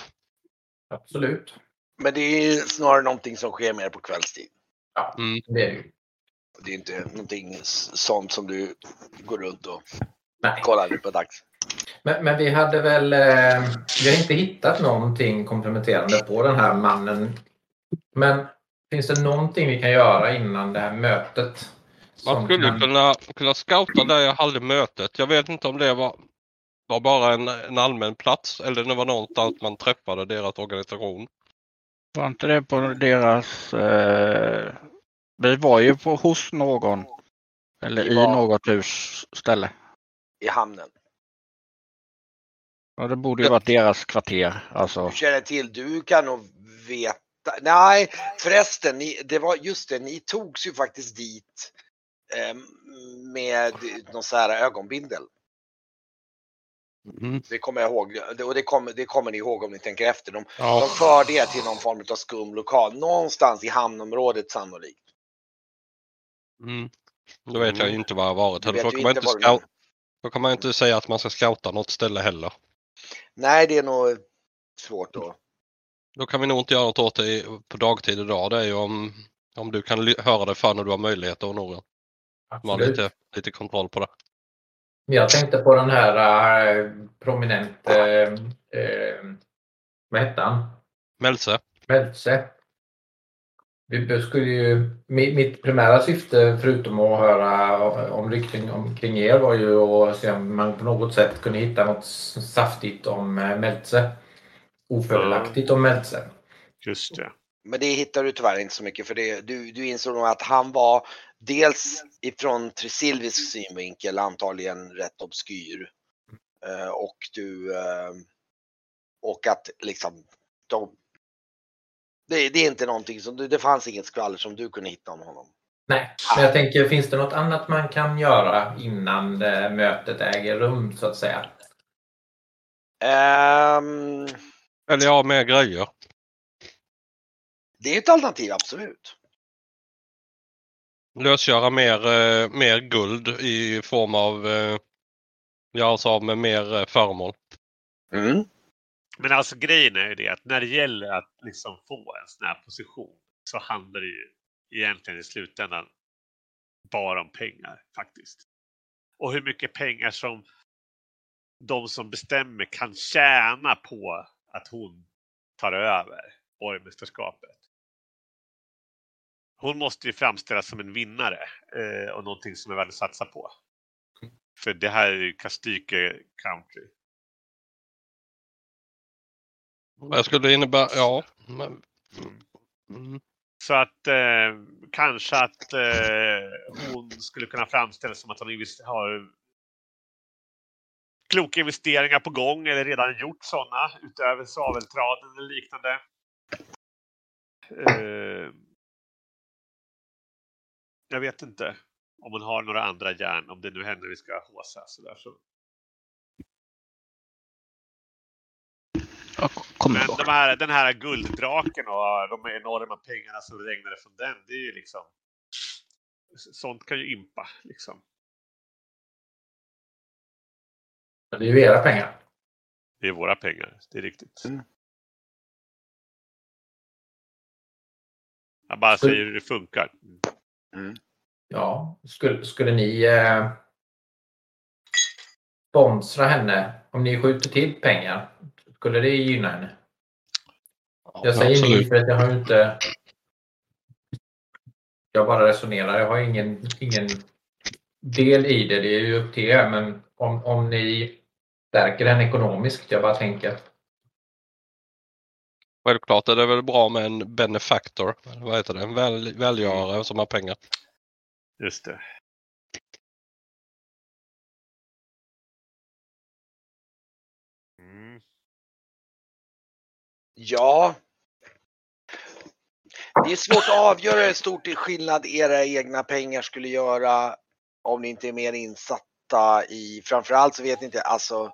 absolut. Men det är snarare någonting som sker mer på kvällstid. Ja, Mm. det är det. Det är inte någonting sånt som du går runt och Nej. kollar på dags. Men, men vi hade väl, eh, vi har inte hittat någonting komplementerande på den här mannen. Men finns det någonting vi kan göra innan det här mötet? Man skulle kan- kunna, kunna scouta där jag hade mötet. Jag vet inte om det var, var bara en, en allmän plats eller det var någonstans man träffade deras organisation. Var inte det på deras... Eh, vi var ju på hos någon. Eller i var- något hus ställe. I hamnen. Ja, det borde ju varit deras kvarter. Alltså. Du känner till, du kan nog veta. Nej, förresten, ni, det var just det, ni togs ju faktiskt dit eh, med någon så här ögonbindel. Mm. Det kommer jag ihåg och det kommer, det kommer ni ihåg om ni tänker efter. De, de Ja. för det till någon form av skum lokal någonstans i hamnområdet sannolikt. Mm. Då vet jag ju inte var jag varit. Du Då kan, ju man inte scout, då kan man inte säga att man ska scouta något ställe heller. Nej, det är nog svårt då. Då kan vi nog inte göra något åt det på dagtid idag. Det är ju om, om du kan höra det för när du har möjlighet och nog ha Absolut. lite, lite kontroll på det. Jag tänkte på den här eh, prominent, eh, vad hette han? Mälse. Meltze. Vi skulle ju, mi- mitt primära syfte förutom att höra om rykten omkring er var ju att se om man på något sätt kunde hitta något saftigt om Meltze. Ofördelaktigt om Meltze. Just det. Men det hittar du tyvärr inte så mycket för det. Du, du insåg nog att han var dels ifrån Tresilvisk synvinkel antagligen rätt obskyr. Eh, och du eh, och att liksom de, det, det är inte någonting som du, det fanns inget skvaller som du kunde hitta om honom. Nej, men jag tänker finns det något annat man kan göra innan eh, mötet äger rum så att säga? Ehm, Eller ja, mer grejer. det är ett alternativ, absolut. Lösgöra mer, eh, mer guld i form av eh, göra oss av med mer eh, föremål. Mm. Men alltså grejen är ju det att när det gäller att liksom få en sån här position så handlar det ju egentligen i slutändan bara om pengar faktiskt. Och hur mycket pengar som de som bestämmer kan tjäna på att hon tar över borgmästerskapet. Hon måste ju framställas som en vinnare eh, och någonting som är värt att satsa på. För det här är ju Kastyke country. Vad skulle det innebära? Ja. Men, mm. Så att eh, kanske att eh, hon skulle kunna framställas som att hon har kloka investeringar på gång eller redan gjort sådana utöver svaveltraden eller liknande. Eh, jag vet inte om hon har några andra järn, om det nu händer vi ska håsa sådär. Så. Men de här, den här gulddraken och de enorma pengarna som regnade från den, det är ju liksom... Sånt kan ju impa liksom. Det är ju era pengar. Det är våra pengar, det är riktigt. Mm. Jag bara säger hur det funkar. Mm. Ja, skulle, skulle ni eh, sponsra henne om ni skjuter till pengar? Skulle det gynna henne? Jag säger ni absolut. för att jag har ju inte... Jag bara resonerar. Jag har ingen, ingen del i det. Det är ju upp till er. Men om, om ni stärker den ekonomiskt. Jag bara tänker. Självklart är det väl bra med en benefactor. Vad heter det? En väl, välgörare som har pengar. Just det. Mm. Ja. Det är svårt att avgöra hur stor till skillnad era egna pengar skulle göra om ni inte är mer insatta i, framförallt så vet ni inte, alltså.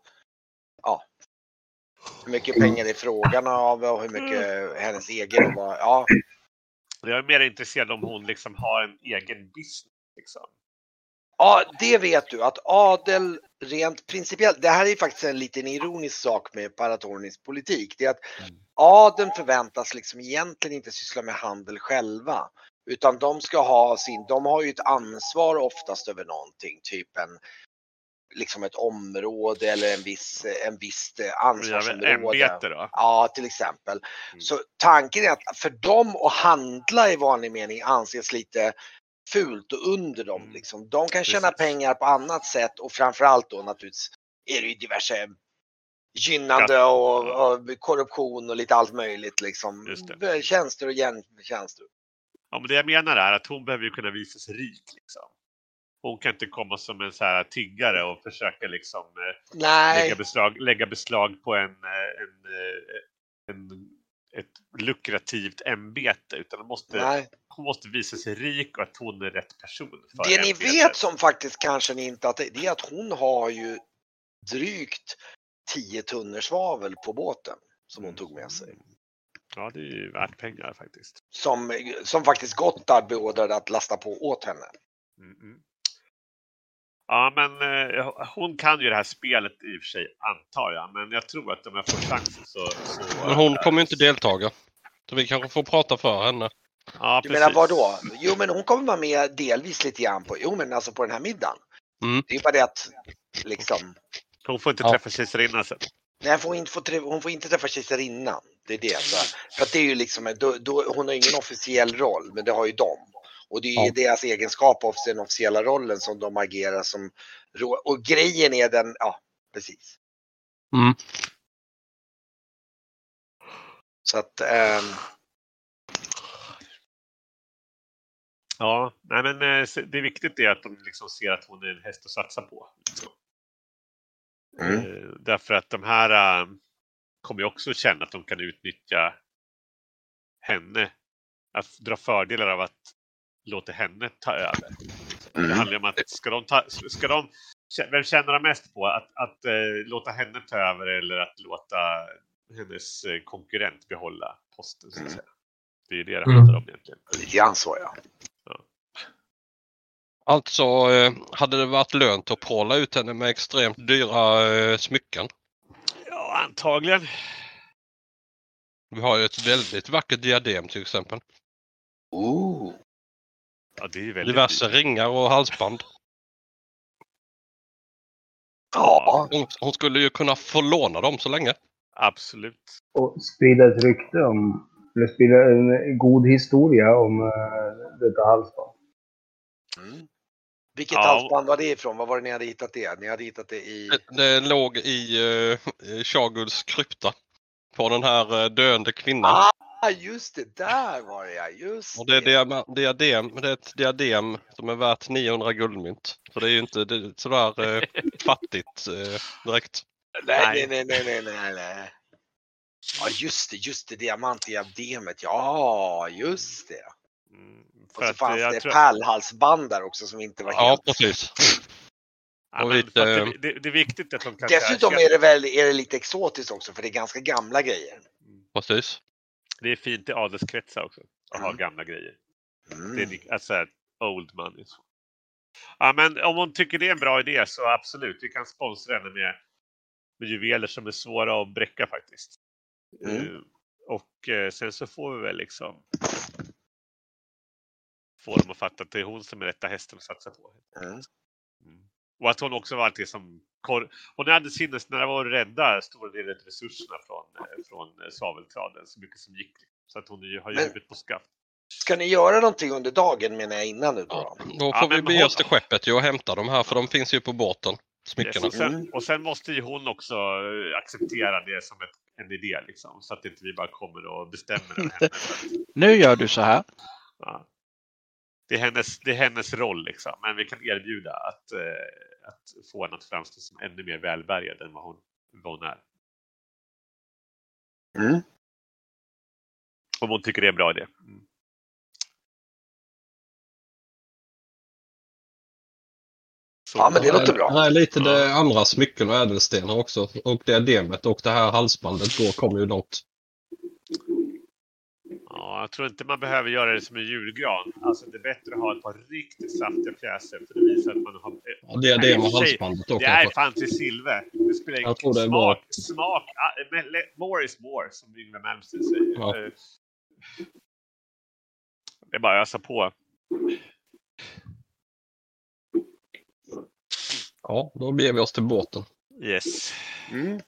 Hur mycket pengar det är frågan av och hur mycket hennes egen var. Ja, Jag är mer intresserad om hon liksom har en egen business. Liksom. ja, det vet du att Adel rent principiellt, det här är faktiskt en liten ironisk sak med Paratornis politik. Det är att adeln förväntas liksom egentligen inte syssla med handel själva. Utan de ska ha sin, de har ju ett ansvar oftast över någonting, typ en liksom ett område eller en viss, en visst eh, ansvarsområde. Ämbete då. Ja, till exempel. Mm. Så tanken är att för dem att handla i vanlig mening anses lite fult och under dem. Mm. Liksom. De kan tjäna Precis. pengar på annat sätt och framförallt då naturligtvis är det ju diverse gynnande och, och korruption och lite allt möjligt liksom. Tjänster och gentjänster. Ja, men det jag menar är att hon behöver ju kunna visa sig rik. Liksom. Hon kan inte komma som en så här tiggare och försöka liksom eh, Nej, lägga, beslag, lägga beslag på en, eh, en, eh, en, ett lukrativt ämbete. Utan hon måste, nej. hon måste visa sig rik och att hon är rätt person. För Det ni ämbetet. vet som faktiskt kanske ni inte att det det är att hon har ju drygt 10 tunnor svavel på båten som hon tog med sig. Ja, det är ju värt pengar faktiskt. Som, som faktiskt Gotthard beordrade att lasta på åt henne. Mm, mm. Ja, men eh, hon kan ju det här spelet i och för sig, antar jag. Men jag tror att om jag får chansen så... så Men hon kommer ju inte deltaga. Så vi kanske får prata för henne. Ja, Du precis. menar vad då? Jo men hon kommer vara med delvis lite grann på, jo men alltså på den här middagen. Mm. Det är bara det att liksom, Hon får inte Ja. träffa kejsarinnan sen. nej hon får inte, få träffa, hon får inte träffa kejsarinnan. Det är det. Så, för att det är ju liksom, då, då, hon har ingen officiell roll, men det har ju de. Och det är ju Ja. deras egenskap av den officiella rollen som de agerar som, och grejen är den, ja precis. Mm. Så att, ehm, Ja, nej men eh, det är viktigt det att de liksom ser att hon är en häst att satsa på. Liksom. mm. Eh, Därför att de här eh, kommer ju också känna att de kan utnyttja henne. Att dra fördelar av att låta henne ta över. Det Mm. handlar ju om att ska de ta, ska de, vem tjänar de mest på? Att, att eh, låta henne ta över eller att låta hennes eh, konkurrent behålla posten? Så att Mm. säga. Det är ju det det Mm. handlar om egentligen. lite grann så ja. Alltså eh, hade det varit lönt att pråla ut henne med extremt dyra eh, smycken. Ja, antagligen. Vi har ju ett väldigt vackert diadem till exempel. Ooh. Ja, det är väldigt Diverse dyrt. ringar och halsband. Ja, Hon, hon skulle ju kunna få låna dem så länge. Absolut. Och sprida ett rykte om, eller sprida en god historia om uh, detta halsband. Mm. Vilket Ja. halsband var det ifrån? Vad var det ni hade hittat det? Ni hade hittat det i... Det, det låg i uh, Shaguls krypta. På den här eh, döende kvinnan. Ah, just det, där var det ja. Just Och det är diama- diadem, det är ett diadem som är värt 900 guldmynt. Så det är ju inte det, är sådär eh, fattigt eh, direkt. Nej, nej, nej, nej, nej, nej. Ja, just det, just det, diamantdiademet. Ja, just det. Mm, Och för så fanns det tror- pärlhalsband där också som inte var Ja, helt... precis. Ja, men lite- det, det, det är viktigt att de kan... Dessutom är det väl är det lite exotiskt också för det är ganska gamla grejer. precis. Det är fint i adelskretsar också. Att ha Mm. gamla grejer. Det Mm. är alltså old money. Ja, men om hon tycker det är en bra idé så absolut, vi kan sponsra henne med, med juveler som är svåra att bräcka faktiskt. Mm. Eh, och eh, sen så får vi väl liksom få dem att fatta att det är hon som är rätta hästen att satsa på. Mm. Mm. Och att hon också var alltid som... kor- Hon hade sinnesnärvaro att rädda stora delar av resurserna från, eh, från eh, svaveltraden så mycket som gick. Så att hon ju har Men- huvudet på skaft. Ska ni göra någonting under dagen menar jag innan nu då? Ja, då? då Ja, får vi bege oss till skeppet ju och hämta de här för de finns ju på båten. Yes, Smyckena. och, sen, och sen måste ju hon också eh, acceptera det som ett, en idé liksom. Så att inte vi bara kommer och bestämmer över henne. Nu gör du så här. Ja. Det, är hennes, det är hennes roll liksom. Men vi kan erbjuda att, eh, att få henne att framstå som ännu mer välbärgad än vad hon, vad hon är. Mm. Om hon tycker det är en bra idé. Mm. Ja, men det låter bra. Det är lite det andra smycken och ädelstenar också. Och diademet och det här halsbandet går kommer ju långt. Ja, Ja, jag tror inte man behöver göra det som en julgran. Alltså det är bättre att ha ett par riktigt saftiga pjäser för det visar att man har... Ja, det är det med halsbandet då Det är fan till silver. Det spelar ingen är smak. bra. Smak. ah, More is more, som Yngve Malmsteen säger. Ja. Eh, Det är bara att ösa på. Ja, då beger vi oss till båten. Yes. Mm.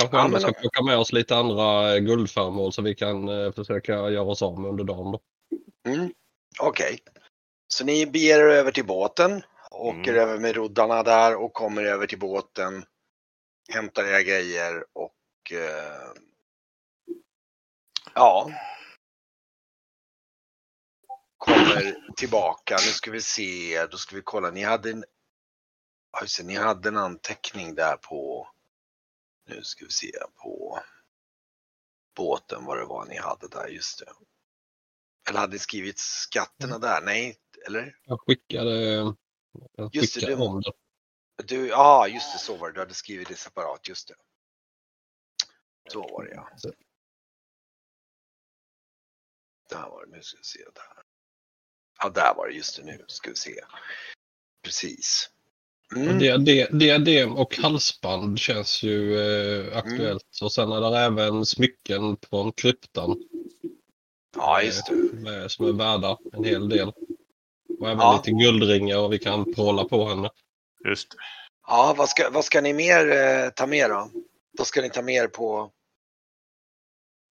Kanske Ja, ändå men ska plocka med oss lite andra eh, guldföremål så vi kan eh, försöka göra oss av med under dagen. Då. Mm. Okej. Så ni beger er över till båten, åker Mm. över med roddarna där och kommer över till båten, hämtar era grejer och eh, ja. Kommer tillbaka. Nu ska vi se, då ska vi kolla. Ni hade en, ni hade en anteckning där på, nu ska vi se på båten vad det var ni hade där, just det. Eller hade ni skrivit skatterna där? Nej, eller? Jag skickade, jag Just skickade det- om det. Du, ja just det, så var det. Du hade skrivit det separat, just det. Så var det ja. Där var det, nu ska vi se. Där. Ja, där var det, just det, nu ska vi se. Precis. Mm. Diadem och halsband känns ju eh, aktuellt. Och sen är det även smycken från kryptan Ja, just det. med, som är värda en hel del. Och även Ja. lite guldringar och vi kan pråla på henne. Just det. Ja, vad ska, vad ska ni mer eh, ta med då? Då ska ni ta med er på...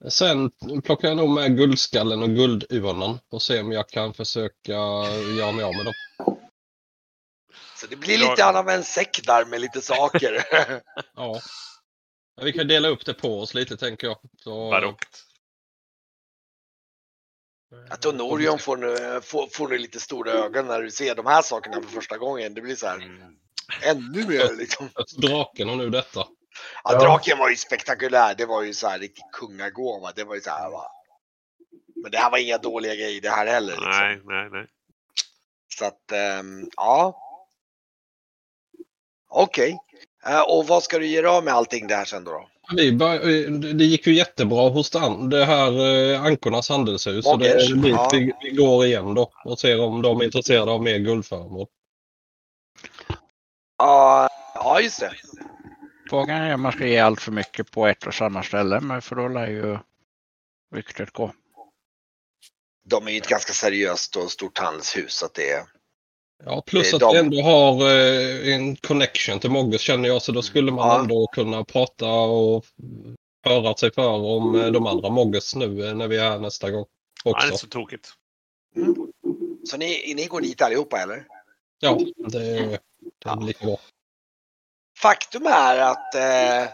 Sen plockar jag nog med guldskallen och guldurnan och se om jag kan försöka göra mig av med dem. Så det blir lite med en säck där med lite saker. Ja. Vi kan dela upp det på oss lite tänker jag. Så, Barockt. Jag tror Norion får nu, får, får nu lite stora ögon när du ser de här sakerna för första gången. Det blir så här Mm. ännu mer liksom. Draken har nu detta. Ja, Ja. draken var ju spektakulär. Det var ju så här riktigt kungagåva. Det var ju så här va. Men det här var inga dåliga grejer det här heller. Liksom. Nej, nej, nej. Så att, ehm, ja. Okej. Eh, och vad ska du göra av med allting det här sen då? Vi bör, det gick ju jättebra hos den, det här eh, Ankornas handelshus. Så det är dit ja. vi, vi går igen då och ser om de är intresserade av mer guldföremål. Ja, ja just det. Frågan är om man ska ge allt för mycket på ett och samma ställe, men för då lär ju ryktet gå. De är ju ett ganska seriöst och stort handelshus. Så att det är... Ja, plus är att vi de- ändå har eh, en connection till Moggers känner jag, så då skulle man Ja. ändå kunna prata och höra sig för om eh, de andra Moggers nu eh, när vi är här nästa gång Ja, det är också. inte så tokigt. Så ni, ni går dit allihopa eller? Ja, det, det är lika bra. Faktum är att eh,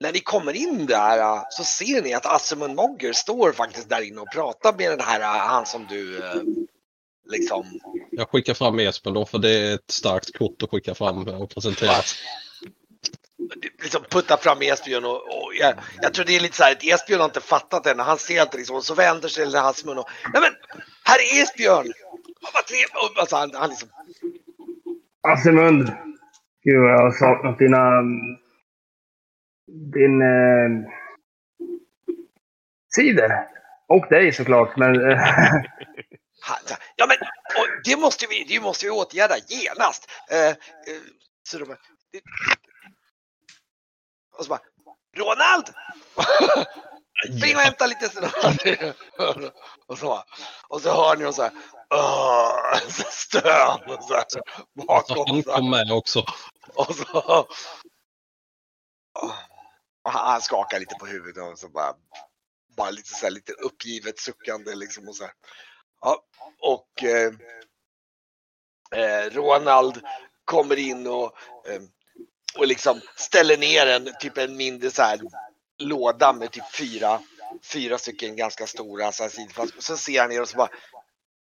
när ni kommer in där eh, så ser ni att Assemund Mogger står faktiskt där inne och pratar med den här, eh, han som du eh, liksom Jag skickar fram Espen då, för det är ett starkt kort att skicka fram och presentera. liksom puttar fram Esbjörn och, och jag, jag tror det är lite så här att Esbjörn har inte fattat än. Han ser inte liksom och så vänder sig till hans mun och Nej men, här är Esbjörn! Vad trevligt! Alltså, han, han liksom, Assemund! Gud vad jag har saknat dina... Din... Eh, sidor. Och dig såklart, men... Ja men, och det måste vi, det måste vi åtgärda genast! Eh, eh, så de och så bara, Ronald! Spring och hämta lite snö. och, så, och så hör ni någon så här, så stön och så här, bakom. han kom med också. Och så... Och han, han skakar lite på huvudet och så bara, bara lite så här, lite uppgivet suckande liksom och så här. Ja, och eh, eh, Ronald kommer in och, eh, och liksom ställer ner en typ en mindre så här låda med typ fyra, fyra stycken ganska stora så Och. Så ser han ner och så bara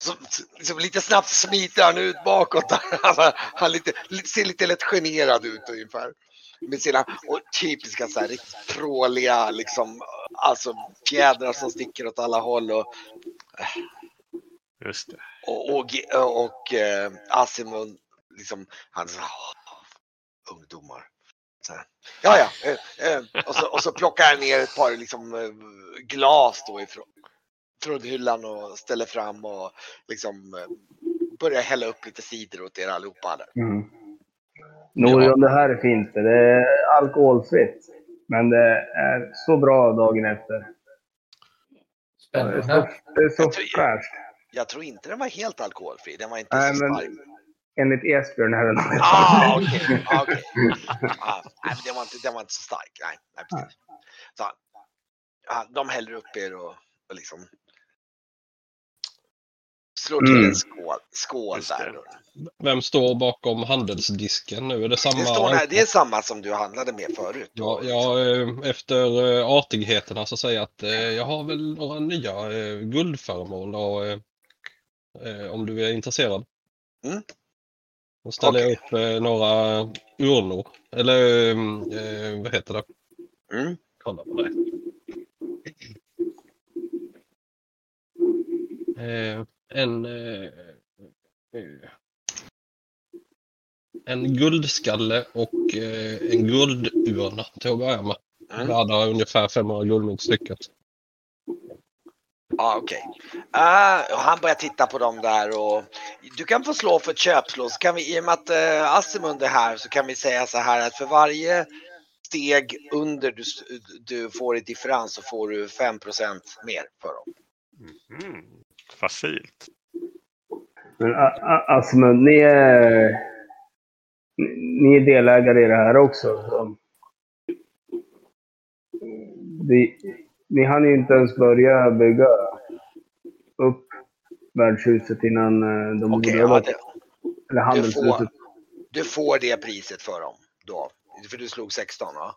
så, liksom lite snabbt smiter han ut bakåt. Han, han lite, ser lite lätt generad ut ungefär. Med sina och typiska så här riktigt liksom, alltså fjädrar som sticker åt alla håll och, eh, Just det. och, och, och, och eh, Asimund liksom, han "Åh, ungdomar. Så här. Ja, ja. Eh, eh, och, så, och så plockar han ner ett par liksom, eh, glas då ifrån, patronhyllan och ställer fram och liksom eh, börjar hälla upp lite cider åt er allihopa. Där. Mm. Norion, det här är fint. Det är alkoholfritt. Men det är så bra dagen efter. Det är så, Spännande. det är så fräscht. Jag tror inte den var helt alkoholfri. Den var inte Nej, så men- stark. Enligt Esbjörn. Ah, okej. Ah, okej. Ah, nej, men den var, inte, den var inte så stark. Nej, nej precis. Så, ja, de häller upp er och, och liksom slår till Mm. en skål, skål där. Vem står bakom handelsdisken nu? Är det samma? Det, står här, det är samma som du handlade med förut. Ja, ja, eh, efter eh, artigheterna så säger jag att eh, jag har väl några nya guldföremål och, om du är intresserad. Mm. Då ställer jag Okej. upp eh, några urnor. Eller eh, vad heter det? Mm. Kolla på det. Eh, en eh, eh, en guldskalle och eh, en guldurna till att börja med. Mm. Värda ungefär 500 guldmynt stycket. Ja, okej. Ah, och han börjar titta på dem där och du kan få slå för ett köpslå. Så kan vi, I och med att uh, Asimund är här så kan vi säga så här att för varje steg under du, du får i differens så får du 5% mer för dem. Mm. Facilt. Men Asmund, ni är, ni- är delägare i det här också. Så. Ni hann ju inte ens börja bygga upp värdshuset innan eh, de Okej, borde ja, ha det, Eller handelshuset. du får det priset för dem då. För du slog 16 va?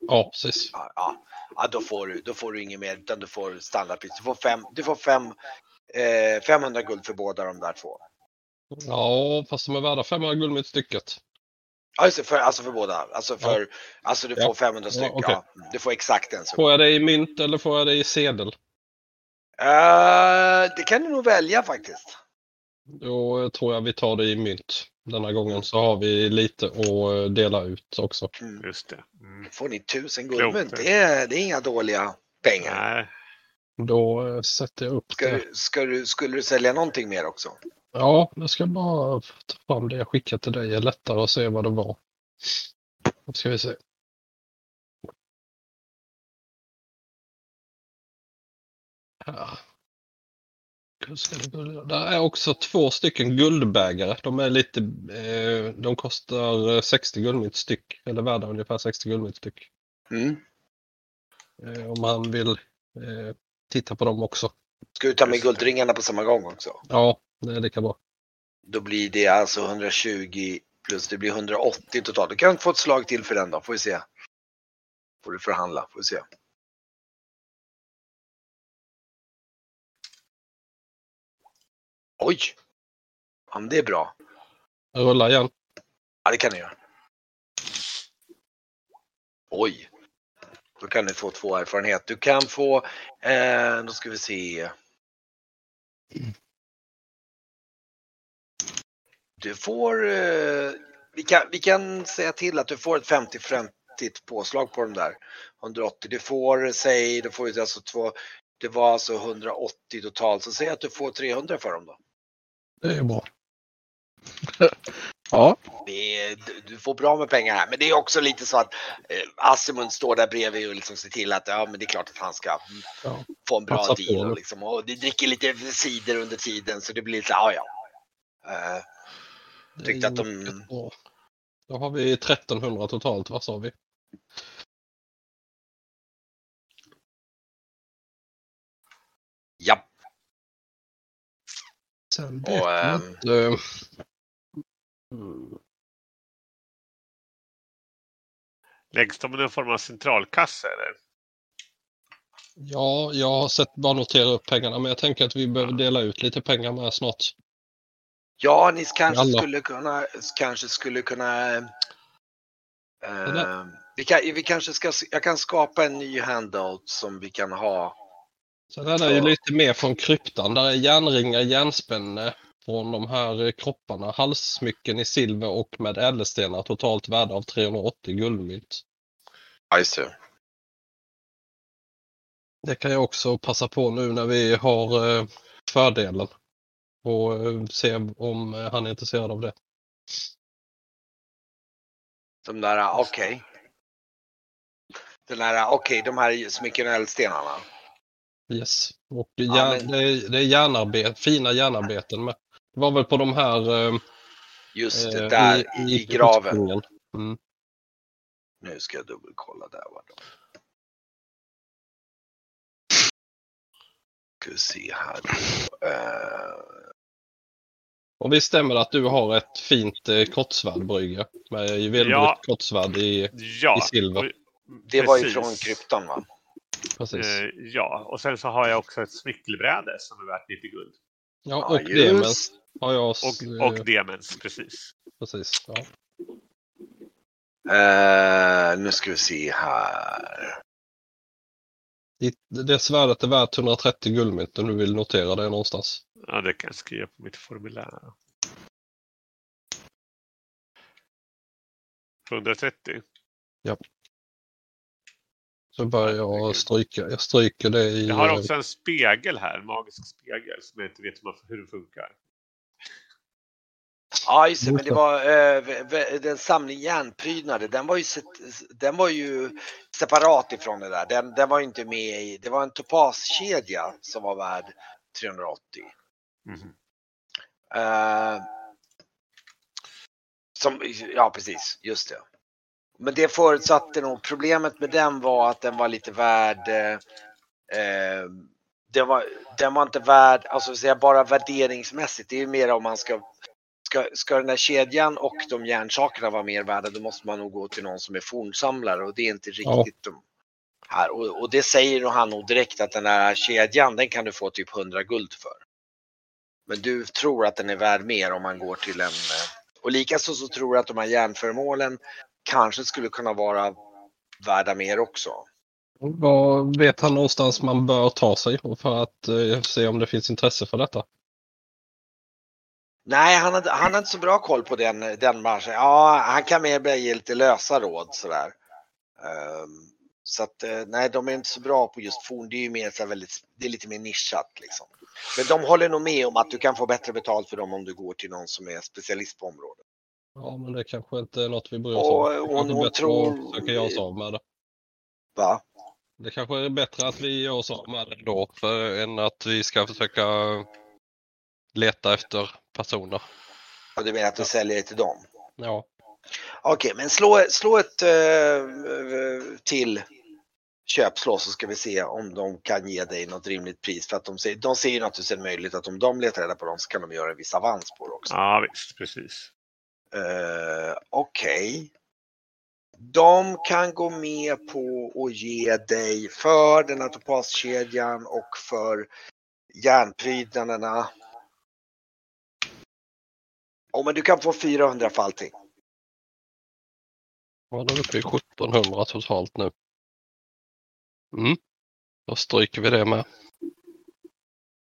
Ja, precis. Ja, ja. ja då, får du, då får du inget mer utan du får standardpris. Du får, fem, du får fem, eh, 500 guld för båda de där två. Ja, fast de är värda 500 guldmynt stycket. Ja, just det, för, alltså för båda. Alltså, för, alltså du får Ja. 500 Ja, stycken. okej. Ja, du får exakt en summa. Får jag det i mynt eller får jag det i sedel? Eh, det kan du nog välja faktiskt. Då tror jag vi tar det i mynt. Denna gången så har vi lite att eh, dela ut också. Mm. Just det. Mm. Får ni tusen guldmynt, det är, det är inga dåliga pengar. Nej. Då eh, sätter jag upp Ska det. du, ska du, skulle du sälja någonting mer också? Ja, jag ska bara ta fram det jag skickade till dig. Det är lättare att se vad det var. Då ska vi se. Här. Där är också två stycken guldbägare. De är lite, eh, de kostar eh, 60 guldmynt styck. Eller värda ungefär 60 guldmynt styck. Mm. Eh, om man vill eh, titta på dem också. Ska du ta med guldringarna på samma gång också? Ja, det är lika bra. Då blir det alltså 120 plus det blir 180 totalt. Du kan få ett slag till för den då, får vi se. Får du förhandla, får vi se. Oj! Men det är bra. Rulla igen. Ja, det kan ni göra. Oj! Då kan du få två erfarenhet. Du kan få, eh, då ska vi se. Du får, eh, vi, kan, vi kan säga till att du får ett 50-50 påslag på de där 180. Du får, säg, du får alltså två, det var alltså 180 totalt, så säg att du får 300 för dem då. Det är bra. Ja, Det är, du- du får bra med pengar här, men det är också lite så att eh, Asimund står där bredvid och liksom ser till att ja, men det är klart att han ska Ja. få en bra Passa deal. Och, liksom, och det dricker lite cider under tiden så det blir lite, ja ja. Eh, Tyckte att de- bra. Då har vi 1300 totalt, vad sa vi? ja, Sen Och, vet jag ehm, inte. Mm. Läggs de i någon form av centralkassa eller? Ja, jag har sett bara notera upp pengarna men jag tänker att vi behöver dela ut lite pengar med snart. ja ni kanske Alla. skulle kunna, kanske skulle kunna eh, vi, kan, vi kanske ska, jag kan skapa en ny handout som vi kan ha. Sen är det ju lite mer från kryptan. Där är järnringar, järnspänne från de här eh, kropparna. Halssmycken i silver och med ädelstenar totalt värde av 380 guldmynt. Ja, just det. Kan jag också passa på nu när vi har eh, fördelen. Och eh, se om han är intresserad av det. De där, okej. Den där, okej, de här smycken och eldstenarna. Yes. Och Ja, järn, men- det, är, det är järnarbet, fina järnarbeten med. Det var väl på de här eh, Just det, eh, där i, i graven. utgången. Mm. Nu ska jag dubbelkolla där. Vad de... Ska vi se här. Eh, Och visst stämmer det att du har ett fint eh, kortsvärd Brygge? Med juvelbrutet Ja. kortsvärd i, Ja. i silver. det var ju från krypton va? Precis. Eh, ja, och sen så har jag också ett smyckelbräde som är värt 90 guld. Ja, och demens jag. s- Och, och eh, demens, precis. Precis. Ja. Eh, nu ska vi se här. Ditt- Det svärdet är värt 130 guldmynt om du vill notera det någonstans. Ja, det kan jag skriva på mitt formulär. 130. Så börjar jag stryka. Jag stryker det i... Jag har eh, också en spegel här, en magisk spegel, som jag inte vet hur den funkar. Ja, just det, men det var eh, den samling järnprydnader. Den var ju, den var ju separat ifrån det där. Den, den var inte med i. Det var en topaskedja som var värd 380. Mhm. Eh, som, ja, precis. Just det. Men det förutsatte nog, problemet med den var att den var lite värd eh, eh, den, var, den var inte värd, alltså säga bara värderingsmässigt. Det är ju mer om man ska, ska, ska den där kedjan och de järnsakerna vara mer värda då måste man nog gå till någon som är fornsamlare och det är inte Ja. riktigt de här. Och, och det säger nog han nog direkt att den där kedjan den kan du få typ 100 guld för. Men du tror att den är värd mer om man går till en eh, och likaså så tror jag att de här järnföremålen kanske skulle kunna vara värda mer också. Vad vet han någonstans man bör ta sig för att eh, se om det finns intresse för detta? Nej, han hade, han hade inte så bra koll på den, den branschen. Ja, han kan mer bara ge lite lösa råd sådär. Ehm, så att eh, nej, de är inte så bra på just forn. Det är ju mer så väldigt, det är lite mer nischat liksom. Men de håller nog med om att du kan få bättre betalt för dem om du går till någon som är specialist på området. Ja, men det kanske inte är något vi bryr oss Och om. Det hon- hon tror- att försöka göra oss av med det. Va? Det kanske är bättre att vi gör oss av med det då för, än att vi ska försöka leta efter personer. Och du menar att du säljer det till dem? Ja, Okej, men slå, slå ett eh, till köpslå så ska vi se om de kan ge dig något rimligt pris. För att de ser, de ser ju naturligtvis en möjlighet att om de letar reda på dem så kan de göra en viss avans på det också. Ja, visst, precis. Eh, Okej. De kan gå med på att ge dig för den här topaskedjan och för järnprydnaderna. Oh, men du kan få 400 för allting. ja då är vi uppe i 1700 totalt nu. Mm. Då stryker vi det med.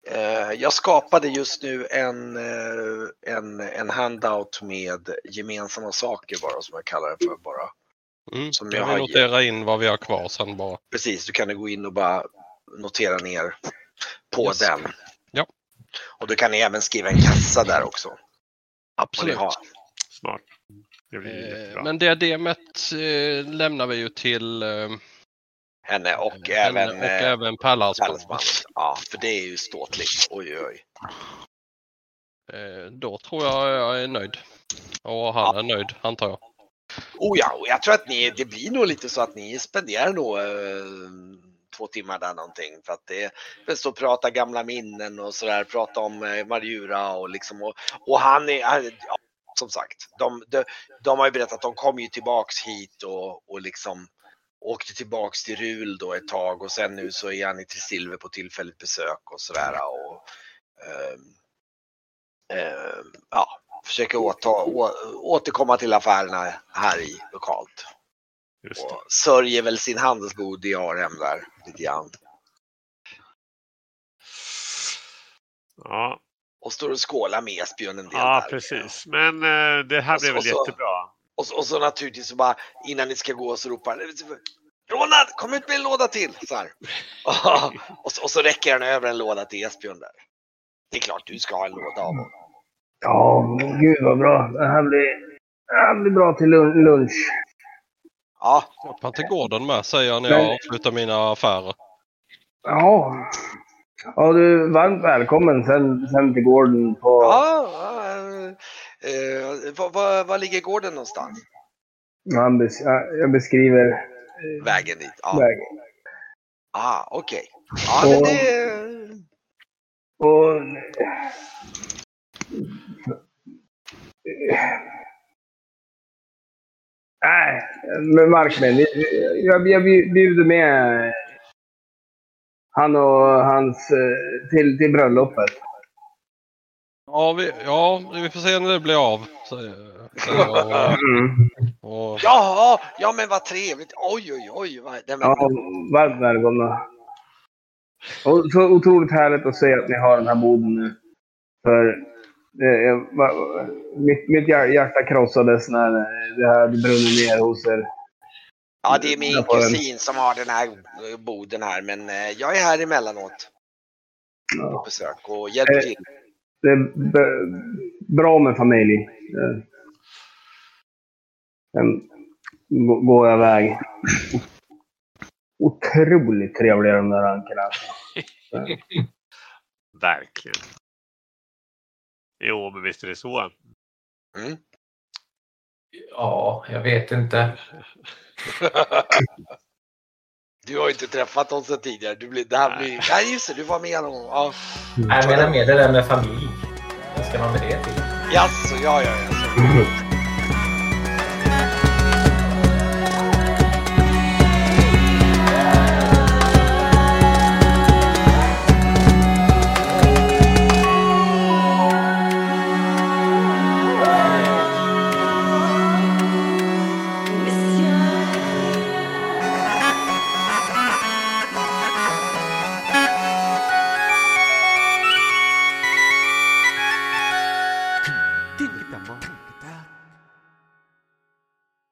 Eh, Jag skapade just nu en, eh, en, en handout med gemensamma saker bara som jag kallar det för bara. Mm. Som jag har- notera in vad vi har kvar sen bara. Precis, du kan gå in och bara notera ner på Yes. den. Ja. Och du kan även skriva en kassa där också. Absolut. har. Smart. Det Eh. Men diademet eh, lämnar vi ju till eh, Henne och henne även och eh, även. Pärlesbandet. Ja, för det är ju ståtligt. Oj, oj. Eh, Då tror jag jag är nöjd. Och han är nöjd, antar jag. Oh ja, och jag tror att ni, det blir nog lite så att ni spenderar nog eh, två timmar där någonting. För att det är bäst att prata gamla minnen och sådär, prata om eh, Marjura och liksom. Och, och han är, ja, som sagt, de, de, de har ju berättat att de kom ju tillbaks hit och, och liksom åkte tillbaks till Rul då ett tag och sen nu så är han i Silver på tillfälligt besök och sådär. Och, ehm, ehm, ja, försöker åta, å, återkomma till affärerna här i lokalt. Och sörjer väl sin handelsgod i Arhem där lite grann. Ja, Och står och skålar med Esbjörn en del ja där. precis. Men eh, det här Och blev väl och så- jättebra. Och så, och så naturligtvis så bara innan ni ska gå så ropar Ronald, kom ut med en låda till! Så här. och, så, och så räcker han över en låda till Esbjörn där. Det är klart du ska ha en låda av honom. Ja, men gud vad bra. Det här blir, det här blir bra till lun- lunch. Ja, Köp han till gården med säger jag när jag Men- avslutar mina affärer. Ja. Ja, du är varmt välkommen sen, sen till gården på... ja, ja eh, var, var, var ligger gården någonstans? Han bes, jag beskriver Vägen dit? Ja, vägen. ah, okej. Ja, men Och- det... Och... Nej, men Markman, jag, jag bjuder med han och hans eh, till, till bröllopet. Ja vi, ja, vi får se när det blir av. Säger, säger jag. Mm. Och, Ja, ja men vad trevligt. Oj, oj, oj. Vad, men, Ja, varmt välkomna. Och så otroligt härligt att se att ni har den här boden nu. För eh, mitt, mitt hjär- hjärta krossades när det här brunnit ner hos er. ja, det är min kusin som har den här eh, boden här, men eh, jag är här emellanåt på Ja. besök och hjälper Eh, till. Det är bra med familj. Eh, Sen gå- går jag iväg. Otroligt trevliga de där ankorna. Verkligen. Jo, men visst är det så. Mm. Ja, jag vet inte. Du har ju inte träffat dem sedan tidigare. Du blir, det här blir, nej, just det, du var med någon gång. Ja. Jag menar mer det där med familj. Vad ska man med det till? Jaså, ja, ja, ja.